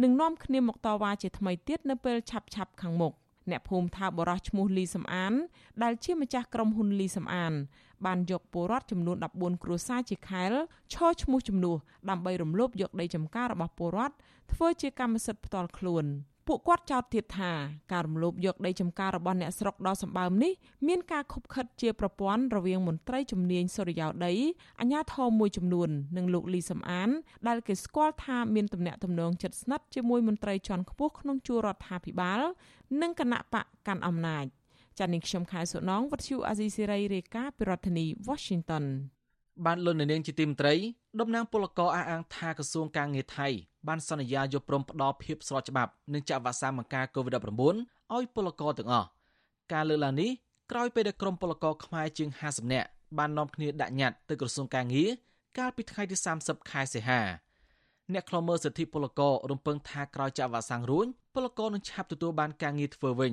នឹងនាំគ្នាមកតវ៉ាជាថ្មីទៀតនៅពេលឆាប់ឆាប់ខាងមុខអ្នកភូមិថាបរោះឈ្មោះលីសំអាន ដែលជាម្ចាស់ក្រុមហ៊ុនលីសំអាន បានយកពលរដ្ឋចំនួន14គ្រួសារជាខែលឈរឈ្មោះជំនួសដើម្បីរំលោភយកដីចម្ការរបស់ពលរដ្ឋធ្វើជាកម្មសិទ្ធិផ្ទាល់ខ្លួន។ ពួកគាត់ចោទទៀតថាការរំលោភយកដីចម្ការរបស់អ្នកស្រុកដ៏សម្បើមនេះមានការខុបខិតជាប្រព័ន្ធរវាងមន្ត្រីជំនាញសុរិយោដីអាជ្ញាធរមួយចំនួននិងលោកលីសំអាន ដែលគេស្គាល់ថាមានទំនាក់ទំនងជិតស្និទ្ធជាមួយមន្ត្រីជាន់ខ្ពស់ក្នុងជួររដ្ឋាភិបាល និងគណៈបកកាន់អំណាចចា៎នាងខ្ញុំខែសុណងវັດឈូអាស៊ីសេរីរាយការណ៍ពីរដ្ឋធានី Washington បានលុននាងជាទីមត្រីតំណាងពលករអះអាងថាក្រសួងការងារថៃបានសន្យាយកព្រមផ្ដល់ភាពស្របច្បាប់និងចាក់វ៉ាក់សាំងបង្ការ COVID-19 ឲ្យពលករទាំងអស់ការលើកឡើងនេះក្រោយពេលដែលក្រុមពលករខ្មែរជាង50នាក់បាននាំគ្នាដាក់ញត្តិទៅក្រសួងការងារកាលពីថ្ងៃទី30ខែសីហាអ្នកខ្លមើសិទ្ធិពលកររំពឹងថាក្រោយចាក់វ៉ាក់សាំងរួចពលករនឹងឆាប់ទទួលបានការងារធ្វើវិញ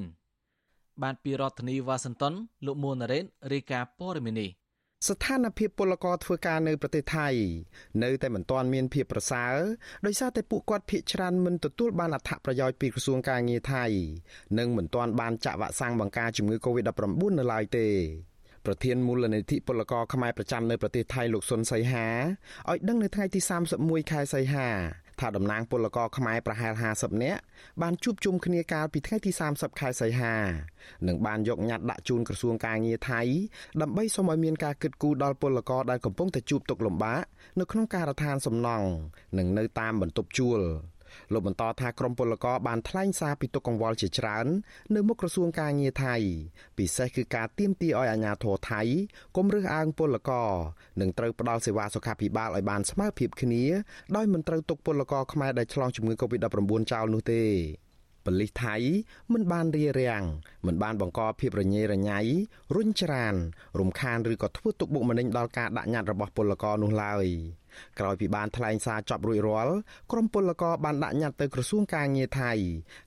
បានពីរដ្ឋធានីវ៉ាស៊ីនតោនលោកមួនណារ៉េនរាយការណ៍ព័ត៌មាននេះ ស្ថានភាពពលករធ្វើការនៅប្រទេសថៃនៅតែមិនទាន់មានភាពប្រសើរដោយសារតែពួកគាត់ភ័យច្រើនមិនទទួលបានអត្ថប្រយោជន៍ពីក្រសួងការងារថៃនិងមិនទាន់បានចាក់វ៉ាក់សាំងបង្ការជំងឺ Covid-19 នៅឡើយទេប្រធានមូលនិធិពលករខ្មែរប្រចាំនៅប្រទេសថៃលោកសុនសីហាឲ្យដឹងនៅថ្ងៃទី31ខែសីហា ថាតំណាងពលករខ្មែរប្រហែល50នាក់បានជួបជុំគ្នាកាលពីថ្ងៃទី30ខែសីហានិងបានយកញត្តិដាក់ជូនក្រសួងការងារថៃដើម្បីសូមឲ្យមានការគិតគូរដល់ពលករដែលកំពុងតែជួបទុក្ខលំបាកនៅក្នុងការដ្ឋានសំណង់និងនៅតាមបន្ទប់ជួល លោកបន្តថាក្រមពលករបានថ្លែងសារពីទុកកង្វល់ជាច្រើន នៅមុខក្រសួងការងារថៃពិសេសគឺការទាមទារឲ្យអាជ្ញាធរថៃកុំរើសអើងពលករនិងត្រូវផ្ដល់សេវាសុខាភិបាលឲ្យបានស្មើភាពគ្នាដោយមិនត្រូវទុកពលករខ្មែរដែលឆ្លងជំងឺ Covid-19 ចោលនោះទេប៉ូលីសថៃមិនបានរារាំងមិនបានបង្កភាពរញ៉េរញ៉ៃរុញច្រានរំខានឬក៏ធ្វើទុកបុកម្នេញដល់ការដាក់ញត្តិរបស់ពលករនោះឡើយ ក្រោយពីបានថ្លែងសារចប់រួចរាល់ក្រុមពលករបានដាក់ញត្តិទៅក្រសួងការងារថៃ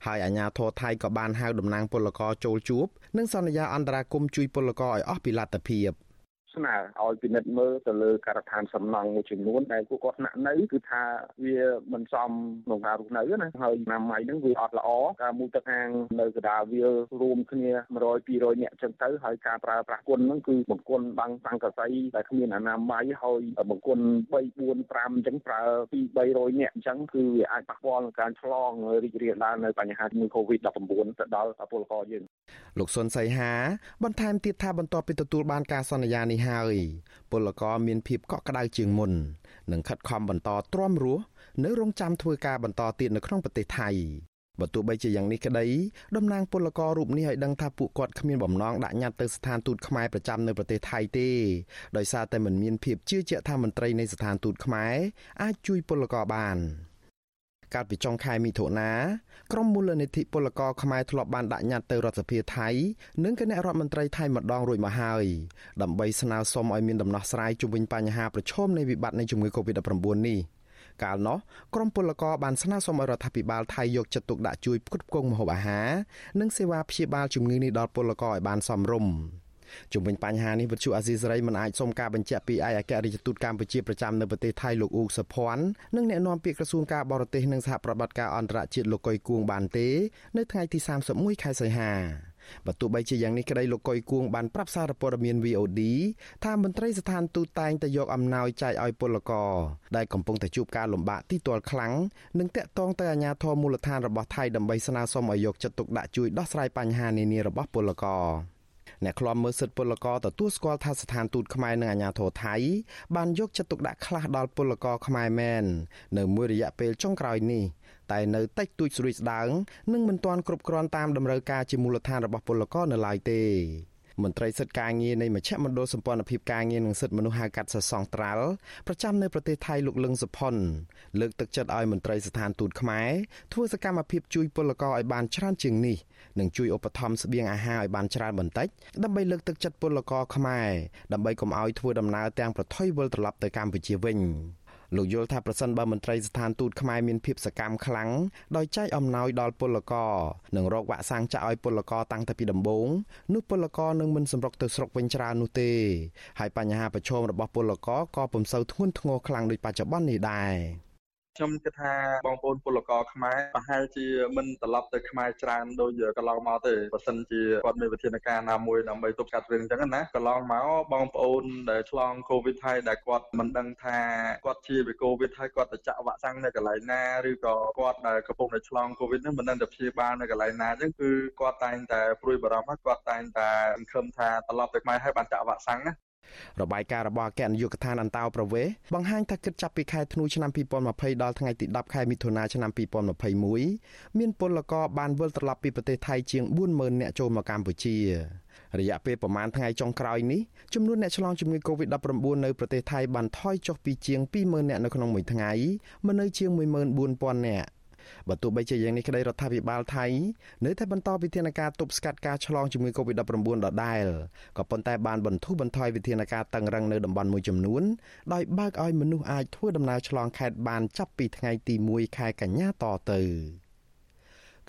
ហើយអាជ្ញាធរថៃក៏បានហៅតំណាងពលករចូលជួបនិងសន្យាអន្តរាគមន៍ជួយពលករឲ្យអស់ពីលទ្ធភាព។ ស្នើឲ្យពិនិត្យមើលទៅលើការដ្ឋានសំណង់មួយចំនួនដែលពួកគាត់ស្នាក់នៅគឺថាវាមិនសមក្នុងការរស់នៅណាហើយណាម័យហ្នឹងវាអត់ល្អការមួយទឹកអាងនៅកដាលវារួមគ្នា100 200នាក់ចឹងទៅហើយការប្រើប្រាស់គុណហ្នឹងគឺបង្គន់បាំងសង្កសីដែលគ្មានអនាម័យហើយបង្គន់3 4 5អញ្ចឹងប្រើ2 300នាក់អញ្ចឹងគឺវាអាចប៉ះពាល់នឹងការឆ្លងរីករាលដាលនៅបញ្ហាជំងឺ Covid-19 ទៅដល់ពលករយើងលោកសុនសីហាបន្ថែមទៀតថាបន្ទាប់ពីទទួលបានការសន្យានេះហើយពលករមានភាពកក់ក្ដៅជាងមុននិងខិតខំបន្តទ្រាំរស់នៅរងចាំធ្វើការបន្តទៀតនៅក្នុងប្រទេសថៃបើទោះបីជាយ៉ាងនេះក្តីតំណាងពលកររូបនេះឲ្យដឹងថាពួកគាត់គ្មានបំណងដាក់ញត្តិទៅស្ថានទូតខ្មែរប្រចាំនៅប្រទេសថៃទេដោយសារតែមិនមានភាពជឿជាក់ថាមន្ត្រីនៃស្ថានទូតខ្មែរអាចជួយពលករបាន។ កាលពីចុងខែមិថុនាក្រុមមូលនិធិពលករខ្មែរធ្លាប់បានដាក់ញត្តិទៅរដ្ឋសភាថៃនិងគណៈរដ្ឋមន្ត្រីថៃម្ដងរួចមកហើយដើម្បីស្នើសុំឲ្យមានដំណោះស្រាយជុំវិញបញ្ហាប្រឈមនៃវិបត្តិនៃជំងឺ Covid-19 នេះកាលនោះក្រុមពលករបានស្នើសុំឲ្យរដ្ឋាភិបាលថៃយកចិត្តទុកដាក់ជួយផ្គត់ផ្គង់ម្ហូបអាហារនិងសេវាព្យាបាលជំងឺនេះដល់ពលករឲ្យបានសមរម្យ ជុំវិញបញ្ហានេះវិទ្យុអាស៊ីសេរីមិនអាចសុំការបញ្ជាក់ពីឯកអគ្គរដ្ឋទូតកម្ពុជាប្រចាំនៅប្រទេសថៃលោកអ៊ូសុភ័ណ្ឌនិងអ្នកនាំពាក្យក្រសួងការបរទេសនិងសហប្រតិបត្តិការអន្តរជាតិលោកកុយគួងបានទេ នៅថ្ងៃទី31ខែសីហាបើទោះបីជាយ៉ាងនេះក្តីលោកកុយគួងបានប្រាប់សារព័ត៌មាន VOD ថាមន្ត្រីស្ថានទូតតែងតែយកអំណោយចែកឲ្យពលករដែលកំពុងតែជួបការលំបាកទីទាល់ខ្លាំងនិងតាក់ទងទៅអាជ្ញាធរមូលដ្ឋានរបស់ថៃដើម្បីស្នើសុំឲ្យយកចិត្តទុកដាក់ជួយដោះស្រាយបញ្ហានានារបស់ពលករ អ្នកខ្លាំមើលសិទ្ធិពលករទទួលស្គាល់ថាស្ថានទូតខ្មែរនិងអាជ្ញាធរថៃបានយកចិត្តទុកដាក់ខ្លះដល់ពលករខ្មែរមែននៅមួយរយៈពេលចុងក្រោយនេះតែនៅតិចតួចស្រួយស្ដាងនិងមិនទាន់គ្រប់គ្រាន់តាមតម្រូវការជាមូលដ្ឋានរបស់ពលករនៅឡើយទេ មន្ត្រីសិទ្ធិការងារនៃមជ្ឈមណ្ឌលសម្ព័ន្ធភាពការងារនិងសិទ្ធិមនុស្សហៅកាត់សសងត្រាល់ប្រចាំនៅប្រទេសថៃលោកលឹងសុផុនលើកទឹកចិត្តឲ្យមន្ត្រីស្ថានទូតខ្មែរធ្វើសកម្មភាពជួយពលករឲ្យបានច្រើនជាងនេះនិងជួយឧបត្ថម្ភស្បៀងអាហារឲ្យបានច្រើនបន្តិចដើម្បីលើកទឹកចិត្តពលករខ្មែរដើម្បីកុំឲ្យធ្វើដំណើរទាំងប្រថុយវិលត្រឡប់ទៅកម្ពុជាវិញ លោកយល់ថាប្រសិនបើមន្ត្រីស្ថានទូតខ្មែរមានភាពសកម្មខ្លាំងដោយចែកអំណោយដល់ពលករនិងរកវ៉ាក់សាំងចាក់ឲ្យពលករតាំងតែពីដំបូងនោះពលករនឹងមិនសម្រុកទៅស្រុកវិញច្រើននោះទេហើយបញ្ហាប្រឈមរបស់ពលករក៏ពុំសូវធ្ងន់ធ្ងរខ្លាំងដូចបច្ចុប្បន្ននេះដែរ ខ្ញុំគិតថាបងប្អូនពលករខ្មែរប្រហែលជាមិនត្រឡប់ទៅខ្មែរច្រើនដូចកន្លងមកទេបើសិនជាគាត់មានវិធានការណាមួយដើម្បីទប់ស្កាត់រឿងអញ្ចឹងណាកន្លងមកបងប្អូនដែលឆ្លងកូវីដហើយដែលគាត់មិនដឹងថាគាត់ជាវិកូវីដហើយគាត់ទៅចាក់វ៉ាក់សាំងនៅកន្លែងណាឬក៏គាត់ដែលកំពុងតែឆ្លងកូវីដហ្នឹងមិនដឹងទៅព្យាបាលនៅកន្លែងណាអញ្ចឹងគឺគាត់តែងតែព្រួយបារម្ភហើយគាត់តែងតែសង្ឃឹមថាត្រឡប់ទៅខ្មែរហើយបានចាក់វ៉ាក់សាំងណា របាយការណ៍របស់អគ្គនាយកដ្ឋានអន្តោប្រវេសន៍បង្ហាញថាគិតចាប់ពីខែធ្នូឆ្នាំ2020ដល់ថ្ងៃទី10ខែមិថុនាឆ្នាំ2021មានពលករបានវិលត្រឡប់ពីប្រទេសថៃជាង40000នាក់ចូលមកកម្ពុជារយៈពេលប្រមាណថ្ងៃចុងក្រោយនេះចំនួនអ្នកឆ្លងជំងឺ Covid-19 នៅប្រទេសថៃបានថយចុះពីជាង20000នាក់នៅក្នុងមួយថ្ងៃមកនៅជាង14000នាក់ បើទោះបីជាយ៉ាងនេះក្តីរដ្ឋាភិបាលថៃនៅតែបន្តវិធានការទប់ស្កាត់ការឆ្លងជំងឺ Covid-19 ដដែលក៏ប៉ុន្តែបានបន្ធូរបន្ថយវិធានការតឹងរឹងនៅតំបន់មួយចំនួនដោយបើកឲ្យមនុស្សអាចធ្វើដំណើរឆ្លងខេត្តបានចាប់ពីថ្ងៃទី1ខែកញ្ញាតទៅ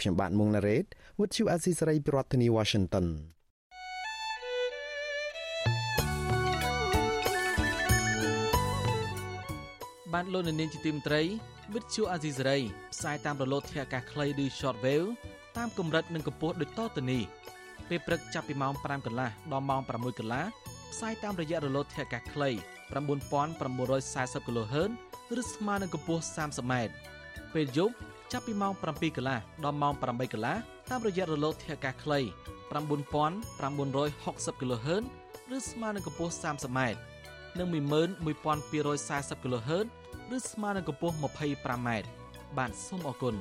ខ្ញុំបាទមុងណារ៉េត With you Azisaray ប្រធានាធិបតី Washington បានលោកនាងជាទីមត្រីវិទ្យុអាស៊ីសេរីផ្សាយតាមរលកធាតុអាកាសខ្លីឬ shortwave តាមកម្រិតនិងកម្ពស់ដូចតទៅនេះពេលព្រឹកចាប់ពីម៉ោង5កន្លះដល់ម៉ោង6កន្លះផ្សាយតាមរយៈរលកធាតុអាកាសខ្លី9940 kHz ឬស្មើនឹងកម្ពស់ 30m ពេលយប់ចាប់ពីម៉ោង7កន្លះដល់ម៉ោង8កន្លះតាមរយៈរលកធាតុអាកាសខ្លី9960 kHz ឬស្មើនឹងកម្ពស់ 30m និង11240 kHz ឬស្មើនឹងកម្ពស់ 25m បាទសូមអរគុណ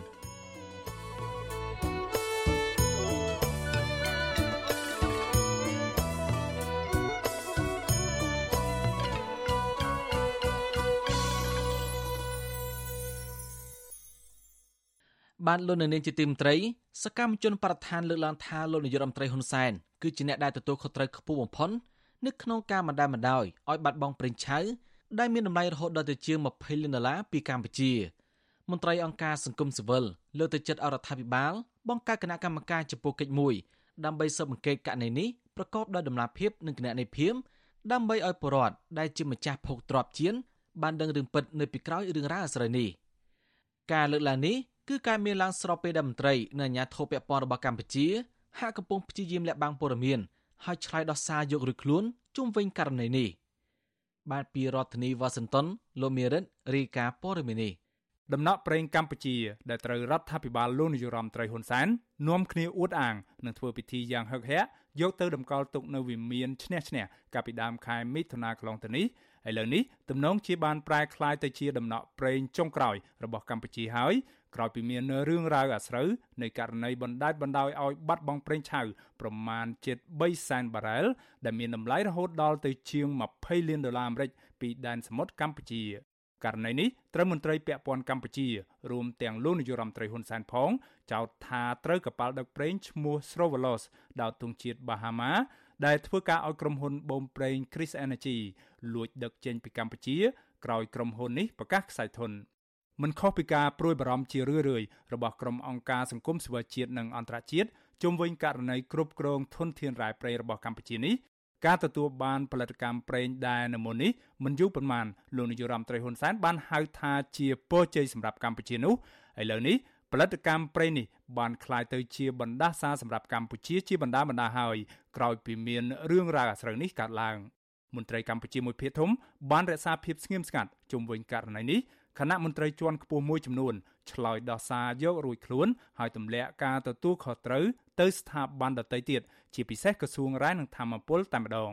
បានលោកនៅនាងជាទីមត្រីសកម្មជនបរដ្ឋានលើកឡើងថាលោកនាយរដ្ឋមន្ត្រីហ៊ុនសែនគឺជាអ្នកដែលទទួលខុសត្រូវខ្ពស់បំផុតនៅក្នុងការបណ្ដាលបណ្ដោយឲ្យបាត់បង់ប្រេងឆៅ ដែលមានតម្លៃរហូតដល់ទៅជាង20លានដុល្លារពីកម្ពុជាមន្ត្រីអង្គការសង្គមស៊ីវិលលើកទៅចិត្តអរដ្ឋាភិបាលបង្កើតគណៈកម្មការចំពោះកិច្ចមួយដើម្បីស៊ើបអង្កេតករណីនេះប្រកបដោយតម្លាភាពនិងគណនេយ្យភាពដើម្បីឲ្យពលរដ្ឋដែលជាម្ចាស់ភោគទ្រព្យជៀនបានដឹងរឿងពិតនៅពីក្រោយរឿងរ៉ាវអាស្រ័យនេះការលើកឡើងនេះគឺការមានឡើងស្របពេលដែលមន្ត្រីនិងអាជ្ញាធរពាក់ព័ន្ធរបស់កម្ពុជាហាក់កំពុងព្យាយាមលាក់បាំងព័ត៌មានហើយឆ្លើយដោះសារយកឬខ្លួនជុំវិញករណីនេះ បាទពីរដ្ឋធានីវ៉ាស៊ីនតោនលោកមេរិតរីកាព័រមីនីដំណក់ប្រេងកម្ពុជាដែលត្រូវរដ្ឋាភិបាលលោកនាយរដ្ឋមន្ត្រីហ៊ុនសែននាំគ្នាអួតអាងនិងធ្វើពិធីយ៉ាងហឹកហាក់យកទៅតម្កល់ទុកនៅវិមានឈ្នះឈ្នះកាលពីដើមខែមិថុនាកន្លងទៅនេះឥឡូវនេះទំនងជាបានប្រែក្លាយទៅជាដំណក់ប្រេងចុងក្រោយរបស់កម្ពុជាហើយ ក្រោយពីមានរឿងរ៉ាវអាស្រូវនៃករណីបណ្ដាច់បណ្ដោយឲ្យបាត់បង់ប្រេងឆៅប្រមាណជិត3សែនបារ៉ែលដែលមានតម្លៃរហូតដល់ទៅជាង20លានដុល្លារអាមេរិកពីដែនសមុទ្រកម្ពុជាករណីនេះត្រូវមន្ត្រីពាក់ព័ន្ធកម្ពុជារួមទាំងលោកនាយរដ្ឋមន្ត្រីហ៊ុនសែនផង ចោទថាត្រូវកប៉ាល់ដឹកប្រេងឈ្មោះ Srovalos ដោយទង់ជាតិ Bahama ដែលធ្វើការឲ្យក្រុមហ៊ុនបូមប្រេង Chris Energy លួចដឹកចេញពីកម្ពុជា ក្រោយក្រុមហ៊ុននេះប្រកាសខ្សែធន មិនខុសពីការព្រួយបារម្ភជារឿយៗរបស់ក្រុមអង្គការសង្គមស៊ីវិលជាតិនិងអន្តរជាតិជុំវិញករណីគ្រប់គ្រងធនធានរ៉ែព្រៃរបស់កម្ពុជានេះការទទួលបានផលិតកម្មប្រេងដែលនៅមុននេះមិនយូរប៉ុន្មានលោកនាយរដ្ឋមន្ត្រីហ៊ុនសែនបានហៅថាជាពរជ័យសម្រាប់កម្ពុជានោះឥឡូវនេះផលិតកម្មប្រេងនេះបានក្លាយទៅជាបណ្ដាសាសម្រាប់កម្ពុជាជាបណ្ដាបណ្ដាហើយក្រោយពីមានរឿងរ៉ាវអាស្រូវនេះកើតឡើងមន្ត្រីកម្ពុជាមួយភាគធំបានរក្សាភាពស្ងៀមស្ងាត់ជុំវិញករណីនេះ គណៈមន្ត្រីជាន់ខ្ពស់មួយចំនួនឆ្លើយដោះសារយករួចខ្លួនហើយទម្លាក់ការទទួលខុសត្រូវទៅស្ថាប័នដទៃទៀតជាពិសេសក្រសួងរាយនឹងធម្មពលតែម្ដង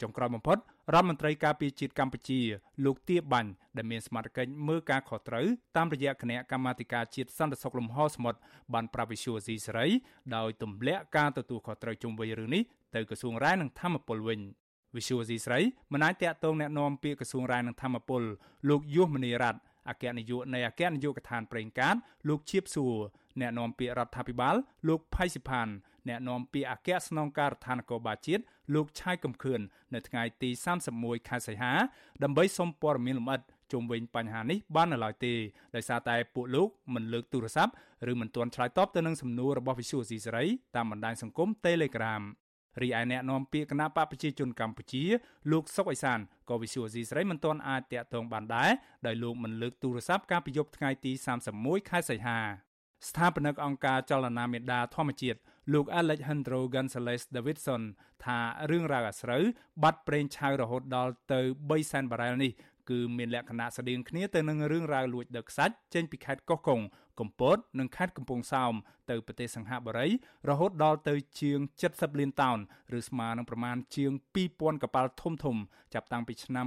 ចុងក្រោយបំផុតរដ្ឋមន្ត្រីការពារជាតិកម្ពុជា លោកទាបាញ់ដែលមានសមត្ថកិច្ចមើលការខុសត្រូវតាមរយៈគណៈកម្មាធិការជាតិសន្តិសុខលំហសមុទ្របានប្រាប់វិសុយស៊ីសេរីដោយទម្លាក់ការទទួលខុសត្រូវជុំវិញរឿងនេះទៅក្រសួងរាយនឹងធម្មពលវិញ វិសុយស៊ីស្រីមិនអាចតាក់ទងแนะនាំពាក្យក្រសួងរាយនឹងធម្មពលលោកយុះមនីរតអគ្គនាយកនៃអគ្គនាយកដ្ឋានប្រេងកាតលោកឈៀបសួរអ្នកនាំពាក្យរដ្ឋាភិបាលលោកផៃសិផានអ្នកនាំពាក្យអគ្គស្នងការដ្ឋាននគរបាលជាតិលោកឆាយកំខឿននៅថ្ងៃទី31ខែសីហាដើម្បីសុំព័ត៌មានលម្អិតជុំវិញបញ្ហានេះបាននៅឡើយទេដោយសារតែពួកលោកមិនលើកទូរស័ព្ទឬមិនទាន់ឆ្លើយតបទៅនឹងសំណួររបស់វិសុយស៊ីសេរីតាមបណ្ដាញសង្គម Telegram រីឯអ្នកនាំពាក្យគណៈបកប្រជាជនកម្ពុជា លោកសុកអេសានក៏វិសុវស៊ីស្រីមិនទាន់អាចតាក់ទងបានដែរដោយលោកមិនលើកទូរស័ព្ទកាលពីយប់ថ្ងៃទី31ខែសីហាស្ថាបនិកអង្គការចលនាមេដាធម្មជាតិលោក Alejandro Gonzalez Davidson ថារឿងរ៉ាវអាស្រូវបាត់ប្រេងឆៅរហូតដល់ទៅ3សែនបារ៉ែលនេះ គឺមានលក្ខណៈស្តៀងគ្នាទៅនឹងរឿងរ៉ាវលួចដឹកខ្សាច់ចេញពីខេត្តកោះកុងកំពត និងខេត្តកំពង់សោមទៅប្រទេសសង្ហបុរីរហូតដល់ទៅជាង70លានតោនឬស្មើនឹងប្រមាណជាង2000កប៉ាល់ធំធំចាប់តាំងពីឆ្នាំ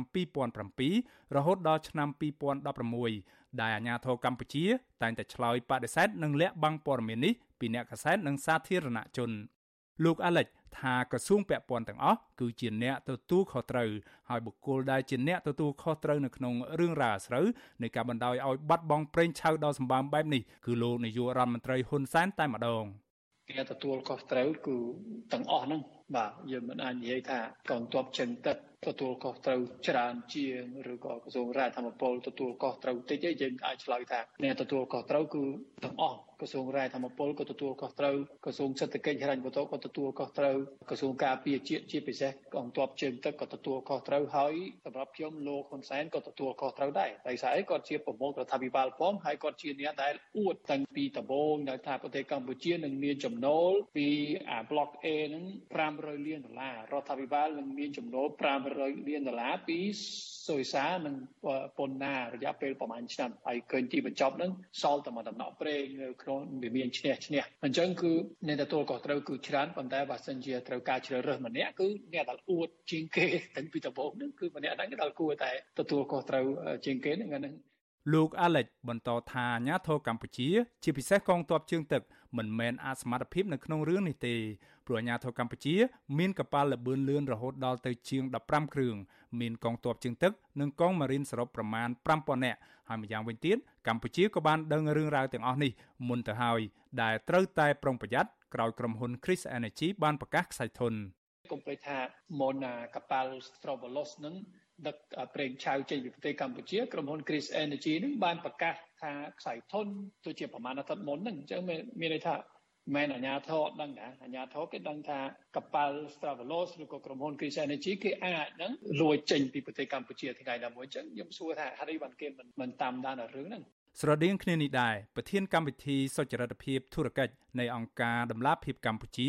2007រហូតដល់ឆ្នាំ2016ដែលអាជ្ញាធរកម្ពុជា តែងតែឆ្លើយបដិសេធនិងលាក់បាំងព័ត៌មាននេះពីអ្នកកាសែតនិងសាធារណជនលោកអាលិច ថាក្រសួងពាក់ព័ន្ធទាំងអស់គឺជាអ្នកទទួលខុសត្រូវហើយបុគ្គលដែលជាអ្នកទទួលខុសត្រូវនៅក្នុងរឿងរ៉ាវអាស្រូវនៃការបណ្ដោយឲ្យបាត់បង់ប្រេងឆៅដ៏សម្បើមបែបនេះគឺលោកនាយករដ្ឋមន្ត្រីហ៊ុនសែនតែម្ដងគេទទួលខុសត្រូវគឺទាំងអស់ហ្នឹងបាទយើងមិនអាចនិយាយថាកងទ័ពចិនទឹកទទួលខុសត្រូវច្រើនជាងឬក៏ក្រសួងរាជធម្មពលទទួលខុសត្រូវតិចទេយើងអាចឆ្លើយថាអ្នកទទួលខុសត្រូវគឺទាំងអស់ក្រសួងរាយធម្មពលក៏ទទួលខុសត្រូវក្រសួងសេដ្ឋកិច្ចហិរញ្ញវត្ថុក៏ទទួលខុសត្រូវក្រសួងការពារជាតិជាពិសេសកងទ័ពជើងទឹកក៏ទទួលខុសត្រូវហើយសម្រាប់ខ្ញុំលោកហ៊ុនសែនក៏ទទួលខុសត្រូវដែរដោយសារអីគាត់ជាប្រមុខរដ្ឋាភិបាលផងហើយគាត់ជាអ្នកដែលអួតតាំងពីដំបូងនៅថាប្រទេសកម្ពុជានឹងមានចំណូលពីអា block A ហ្នឹង500លានដុល្លាររដ្ឋាភិបាលនឹងមានចំណូល500លានដុល្លារពីសុយសានិងប៉ុណ្ណារយៈពេលប្រហែលឆ្នាំហើយឃើញទីបញ្ចប់ហ្នឹងសល់តែមួយដំណក់ប្រេងនៅក្នុងវាមានឈ្នះឈ្នះអញ្ចឹងគឺអ្នកទទួលខុសត្រូវគឺច្រើនប៉ុន្តែបើសិនជាត្រូវការជ្រើសរើសម្នាក់គឺអ្នកដែលអួតជាងគេតាំងពីដំបូងហ្នឹងគឺម្នាក់ហ្នឹងដែលគួរតែទទួលខុសត្រូវជាងគេហ្នឹងហ្នឹងលោកអាឡិចបន្តថាអាញាធរកម្ពុជា ជាពិសេសកងទ័ពជើងទឹកមិនមែនអាចសមត្ថភាពនៅក្នុងរឿងនេះទេ ព្រោះអាញាធរកម្ពុជា មានកប៉ាល់លបឿនលឿនរហូតដល់ទៅជាង15គ្រឿងមានកងទ័ពជើងទឹកនិងកងម៉ារីនសរុបប្រមាណ5000នាក់ហើយម្យ៉ាងវិញទៀតកម្ពុជាក៏បានដឹងរឿងរ៉ាវទាំងអស់នេះមុនទៅហើយដែលត្រូវតែប្រុងប្រយ័ត្នក្រោយក្រុមហ៊ុន Chris Energy បានប្រកាសខ្សែធនកុំភ្លេចថាមុនកប៉ាល់ Strovolos នឹងដឹកប្រេងឆៅចេញពីប្រទេសកម្ពុជាក្រុមហ៊ុន Chris Energy នឹងបានប្រកាសថាខ្សែធនទៅជាប្រមាណអាទិត្យមុនហ្នឹងអញ្ចឹងមានន័យថា មែនអាញាធរអត់ដឹងណាអាញាធរគេដឹងថាកប៉ាល់ Stravelos ឬក៏ក្រុមហ៊ុន Chris Energy គេអាចហ្នឹងលួចចេញពីប្រទេសកម្ពុជាថ្ងៃណាមួយអញ្ចឹងខ្ញុំសួរថាហេតុអីបានគេមិនមិនតាមដានដល់រឿងហ្នឹងស្រដៀងគ្នានេះដែរប្រធានកម្មវិធីសុចរិតភាពធុរកិច្ចនៃអង្គការដំឡាភិបកម្ពុជា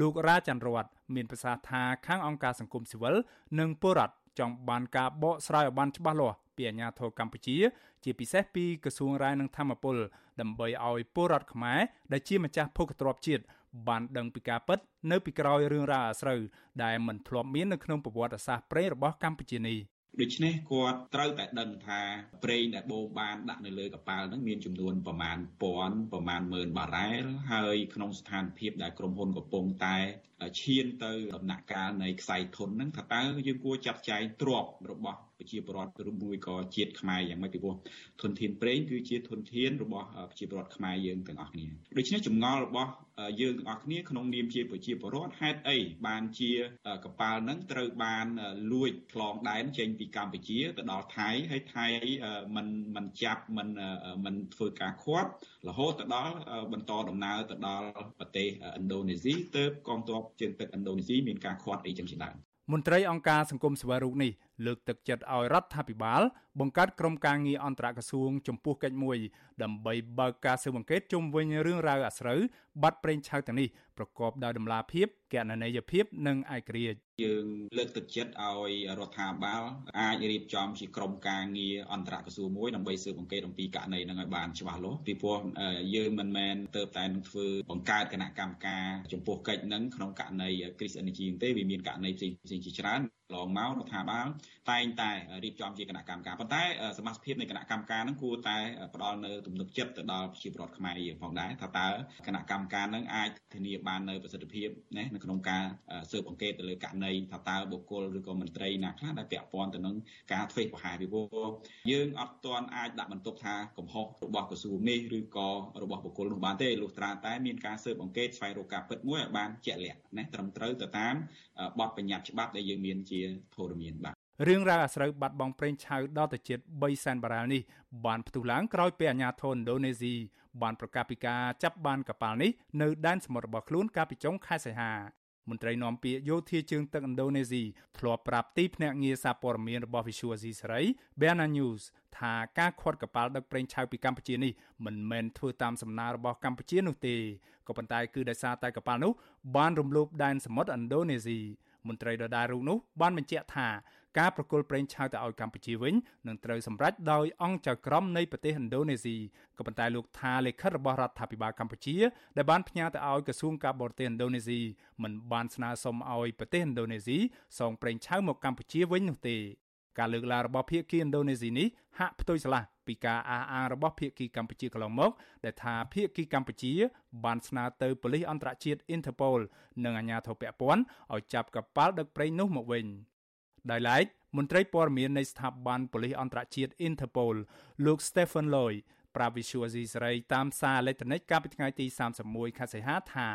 លោករ៉ាច័ន្ទរតមានប្រសាសន៍ថាខាងអង្គការសង្គមស៊ីវិលនិងពលរដ្ឋចង់បានការបកស្រាយឲ្យបានច្បាស់លាស់ពីអាជ្ញាធរកម្ពុជា ជាពិសេសពីក្រសួងរាយនឹងធម្មពលដើម្បីឲ្យពលរដ្ឋខ្មែរដែលជាម្ចាស់ភោគទ្រព្យជាតិបានដឹងពីការពិតនៅពីក្រោយរឿងរ៉ាវអាស្រូវដែលមិនធ្លាប់មាននៅក្នុងប្រវត្តិសាស្ត្រប្រេងរបស់កម្ពុជានេះដូច្នេះគាត់ត្រូវតែដឹងថាប្រេងដែលបូមបានដាក់នៅលើកប៉ាល់ហ្នឹងមានចំនួនប្រមាណពាន់ប្រមាណម៉ឺនបារ៉ែលហើយក្នុងស្ថានភាពដែលក្រុមហ៊ុនកំពុងតែ ឈានទៅដំណាក់កាលនៃខ្សែធនហ្នឹងថាតើយើងគួរចាត់ចែងទ្រព្យរបស់ប្រជាពលរដ្ឋឬមួយក៏ជាតិខ្មែរយ៉ាងម៉េចពីព្រោះធនធានប្រេងគឺជាធនធានរបស់ប្រជាពលរដ្ឋខ្មែរយើងទាំងអស់គ្នាដូច្នេះចម្ងល់របស់យើងទាំងអស់គ្នាក្នុងនាមជាប្រជាពលរដ្ឋហេតុអីបានជាកប៉ាល់ហ្នឹងត្រូវបានលួចឆ្លងដែនចេញពីកម្ពុជាទៅដល់ថៃហើយថៃមិនមិនចាប់មិនមិនធ្វើការឃាត់រហូតទៅដល់បន្តដំណើរទៅដល់ប្រទេសឥណ្ឌូនេស៊ីទើបកងទ័ពជើងទឹកឥណ្ឌូនេស៊ីមានការឃាត់អីចឹងជាដើមមន្ត្រីអង្គការសង្គមសិវរូបនេះលើកទឹកចិត្តឲ្យរដ្ឋាភិបាល បង្កើតក្រុមការងារអន្តរក្រសួងចំពោះកិច្ចមួយដើម្បីបើកការស៊ើបអង្កេតជុំវិញរឿងរ៉ាវអាស្រូវបាត់ប្រេងឆៅទាំងនេះប្រកបដោយតម្លាភាពកណន័យភាពនិងឯករាជ្យ យើងលើកទឹកចិត្តឲ្យរដ្ឋាភិបាលអាចរៀបចំជាក្រុមការងារអន្តរក្រសួងមួយដើម្បីស៊ើបអង្កេតអំពីករណីហ្នឹងឲ្យបានច្បាស់លាស់ពីព្រោះយើងមិនមែនទៅតែនឹងធ្វើបង្កើតគណៈកម្មការចំពោះកិច្ចហ្នឹងក្នុងករណី Chris Energy ទេវាមានករណីផ្សេងផ្សេងជាច្រើន ឡងមករដ្ឋាភិបាលតែងតែរៀបចំជាគណៈកម្មការប៉ុន្តែសមាជិកនៃគណៈកម្មការហ្នឹងគួរតែផ្ដល់នៅទំនុកចិត្តទៅដល់ប្រជាពលរដ្ឋខ្មែរយើងផងដែរថាតើគណៈកម្មការហ្នឹងអាចធានាបាននៅប្រសិទ្ធភាពណានៅក្នុងការស៊ើបអង្កេតទៅលើករណីថាតើបុគ្គលឬក៏មន្ត្រីណាខ្លះដែលពាក់ព័ន្ធទៅនឹងការធ្វេសប្រហែសពីព្រោះយើងអត់ទាន់អាចដាក់បន្ទុកថាកំហុសរបស់ក្រសួងនេះឬក៏របស់បុគ្គលនោះបានទេលុះត្រាតែមានការស៊ើបអង្កេតស្វែងរកការពិតមួយឲ្យបានជាក់លាក់ណាត្រឹមត្រូវទៅតាមបទបញ្ញត្តិច្បាប់ដែលយើងមានជាធរមានបាទរឿងរ៉ាវអាស្រូវបាត់បង់ប្រេងឆៅដល់ទៅជិត3សែនបារ៉ែលនេះបានផ្ទុះឡើងក្រោយពេលអាជ្ញាធរឥណ្ឌូនេស៊ីបានប្រកាសពីការចាប់បានកប៉ាល់នេះនៅដែនសមុទ្ររបស់ខ្លួនកាលពីចុងខែសីហាមន្ត្រីនាំពាក្យយោធាជើងទឹកឥណ្ឌូនេស៊ីធ្លាប់ប្រាប់ទីភ្នាក់ងារសារព័ត៌មានរបស់ Visual Asia សេរី Bena News ថាការខាត់កប៉ាល់ដឹកប្រេងឆៅពីកម្ពុជានេះមិនមែនធ្វើតាមសំណើរបស់កម្ពុជានោះទេក៏ប៉ុន្តែគឺដោយសារតែកប៉ាល់នោះបានរំលោភដែនសមុទ្រឥណ្ឌូនេស៊ី មន្ត្រីដដែលរូបនោះបានបញ្ជាក់ថាការប្រគល់ប្រេងឆៅទៅឲ្យកម្ពុជាវិញនឹងត្រូវសម្រេចដោយអង្គចៅក្រមនៃប្រទេសឥណ្ឌូនេស៊ីក៏ប៉ុន្តែលោកថាលិខិតរបស់រដ្ឋាភិបាលកម្ពុជាដែលបានផ្ញើទៅឲ្យក្រសួងការបរទេសឥណ្ឌូនេស៊ីមិនបានស្នើសុំឲ្យប្រទេសឥណ្ឌូនេស៊ីសងប្រេងឆៅមកកម្ពុជាវិញនោះទេការលើកឡើងរបស់ភាគីឥណ្ឌូនេស៊ីនេះហាក់ផ្ទុយឆ្លាស់ ពីការអះអាងរបស់ភាគីកម្ពុជាកន្លងមក ដែលថាភាគីកម្ពុជា បានស្នើទៅប៉ូលីសអន្តរជាតិ Interpol និងអាជ្ញាធរពាក់ព័ន្ធឲ្យចាប់កប៉ាល់ដឹកប្រេងនោះមកវិញដោយឡែកមន្ត្រីព័ត៌មាននៃស្ថាប័នប៉ូលីសអន្តរជាតិ Interpol លោក Stephen Loy ប្រាវិសុយស៊ីសេរីតាមសារអេឡិចត្រូនិកកាលពីថ្ងៃទី31ខែសីហាថា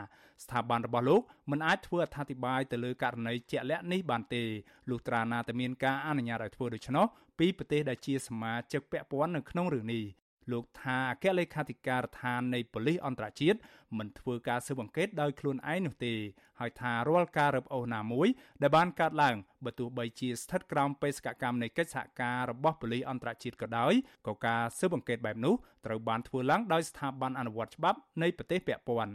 ស្ថាប័នរបស់លោកមិនអាចធ្វើអត្ថាធិប្បាយទៅលើករណីជាក់លាក់នេះបានទេលុះត្រាណាតែមានការអនុញ្ញាតឲ្យធ្វើដូច្នោះ ពីប្រទេសដែលជាសមាជិកពាក់ព័ន្ធនៅក្នុងរឿងនេះលោកថាអគ្គលេខាធិការដ្ឋាននៃប៉ូលីសអន្តរជាតិមិនធ្វើការស៊ើបអង្កេតដោយខ្លួនឯងនោះទេហើយថារាល់ការរឹបអូសណាមួយដែលបានកើតឡើងបើទោះបីជាស្ថិតក្រោមបេសកកម្មនៃកិច្ចសហការរបស់ប៉ូលីសអន្តរជាតិក៏ដោយក៏ការស៊ើបអង្កេតបែបនោះត្រូវបានធ្វើឡើងដោយស្ថាប័នអនុវត្តច្បាប់នៃប្រទេសពាក់ព័ន្ធ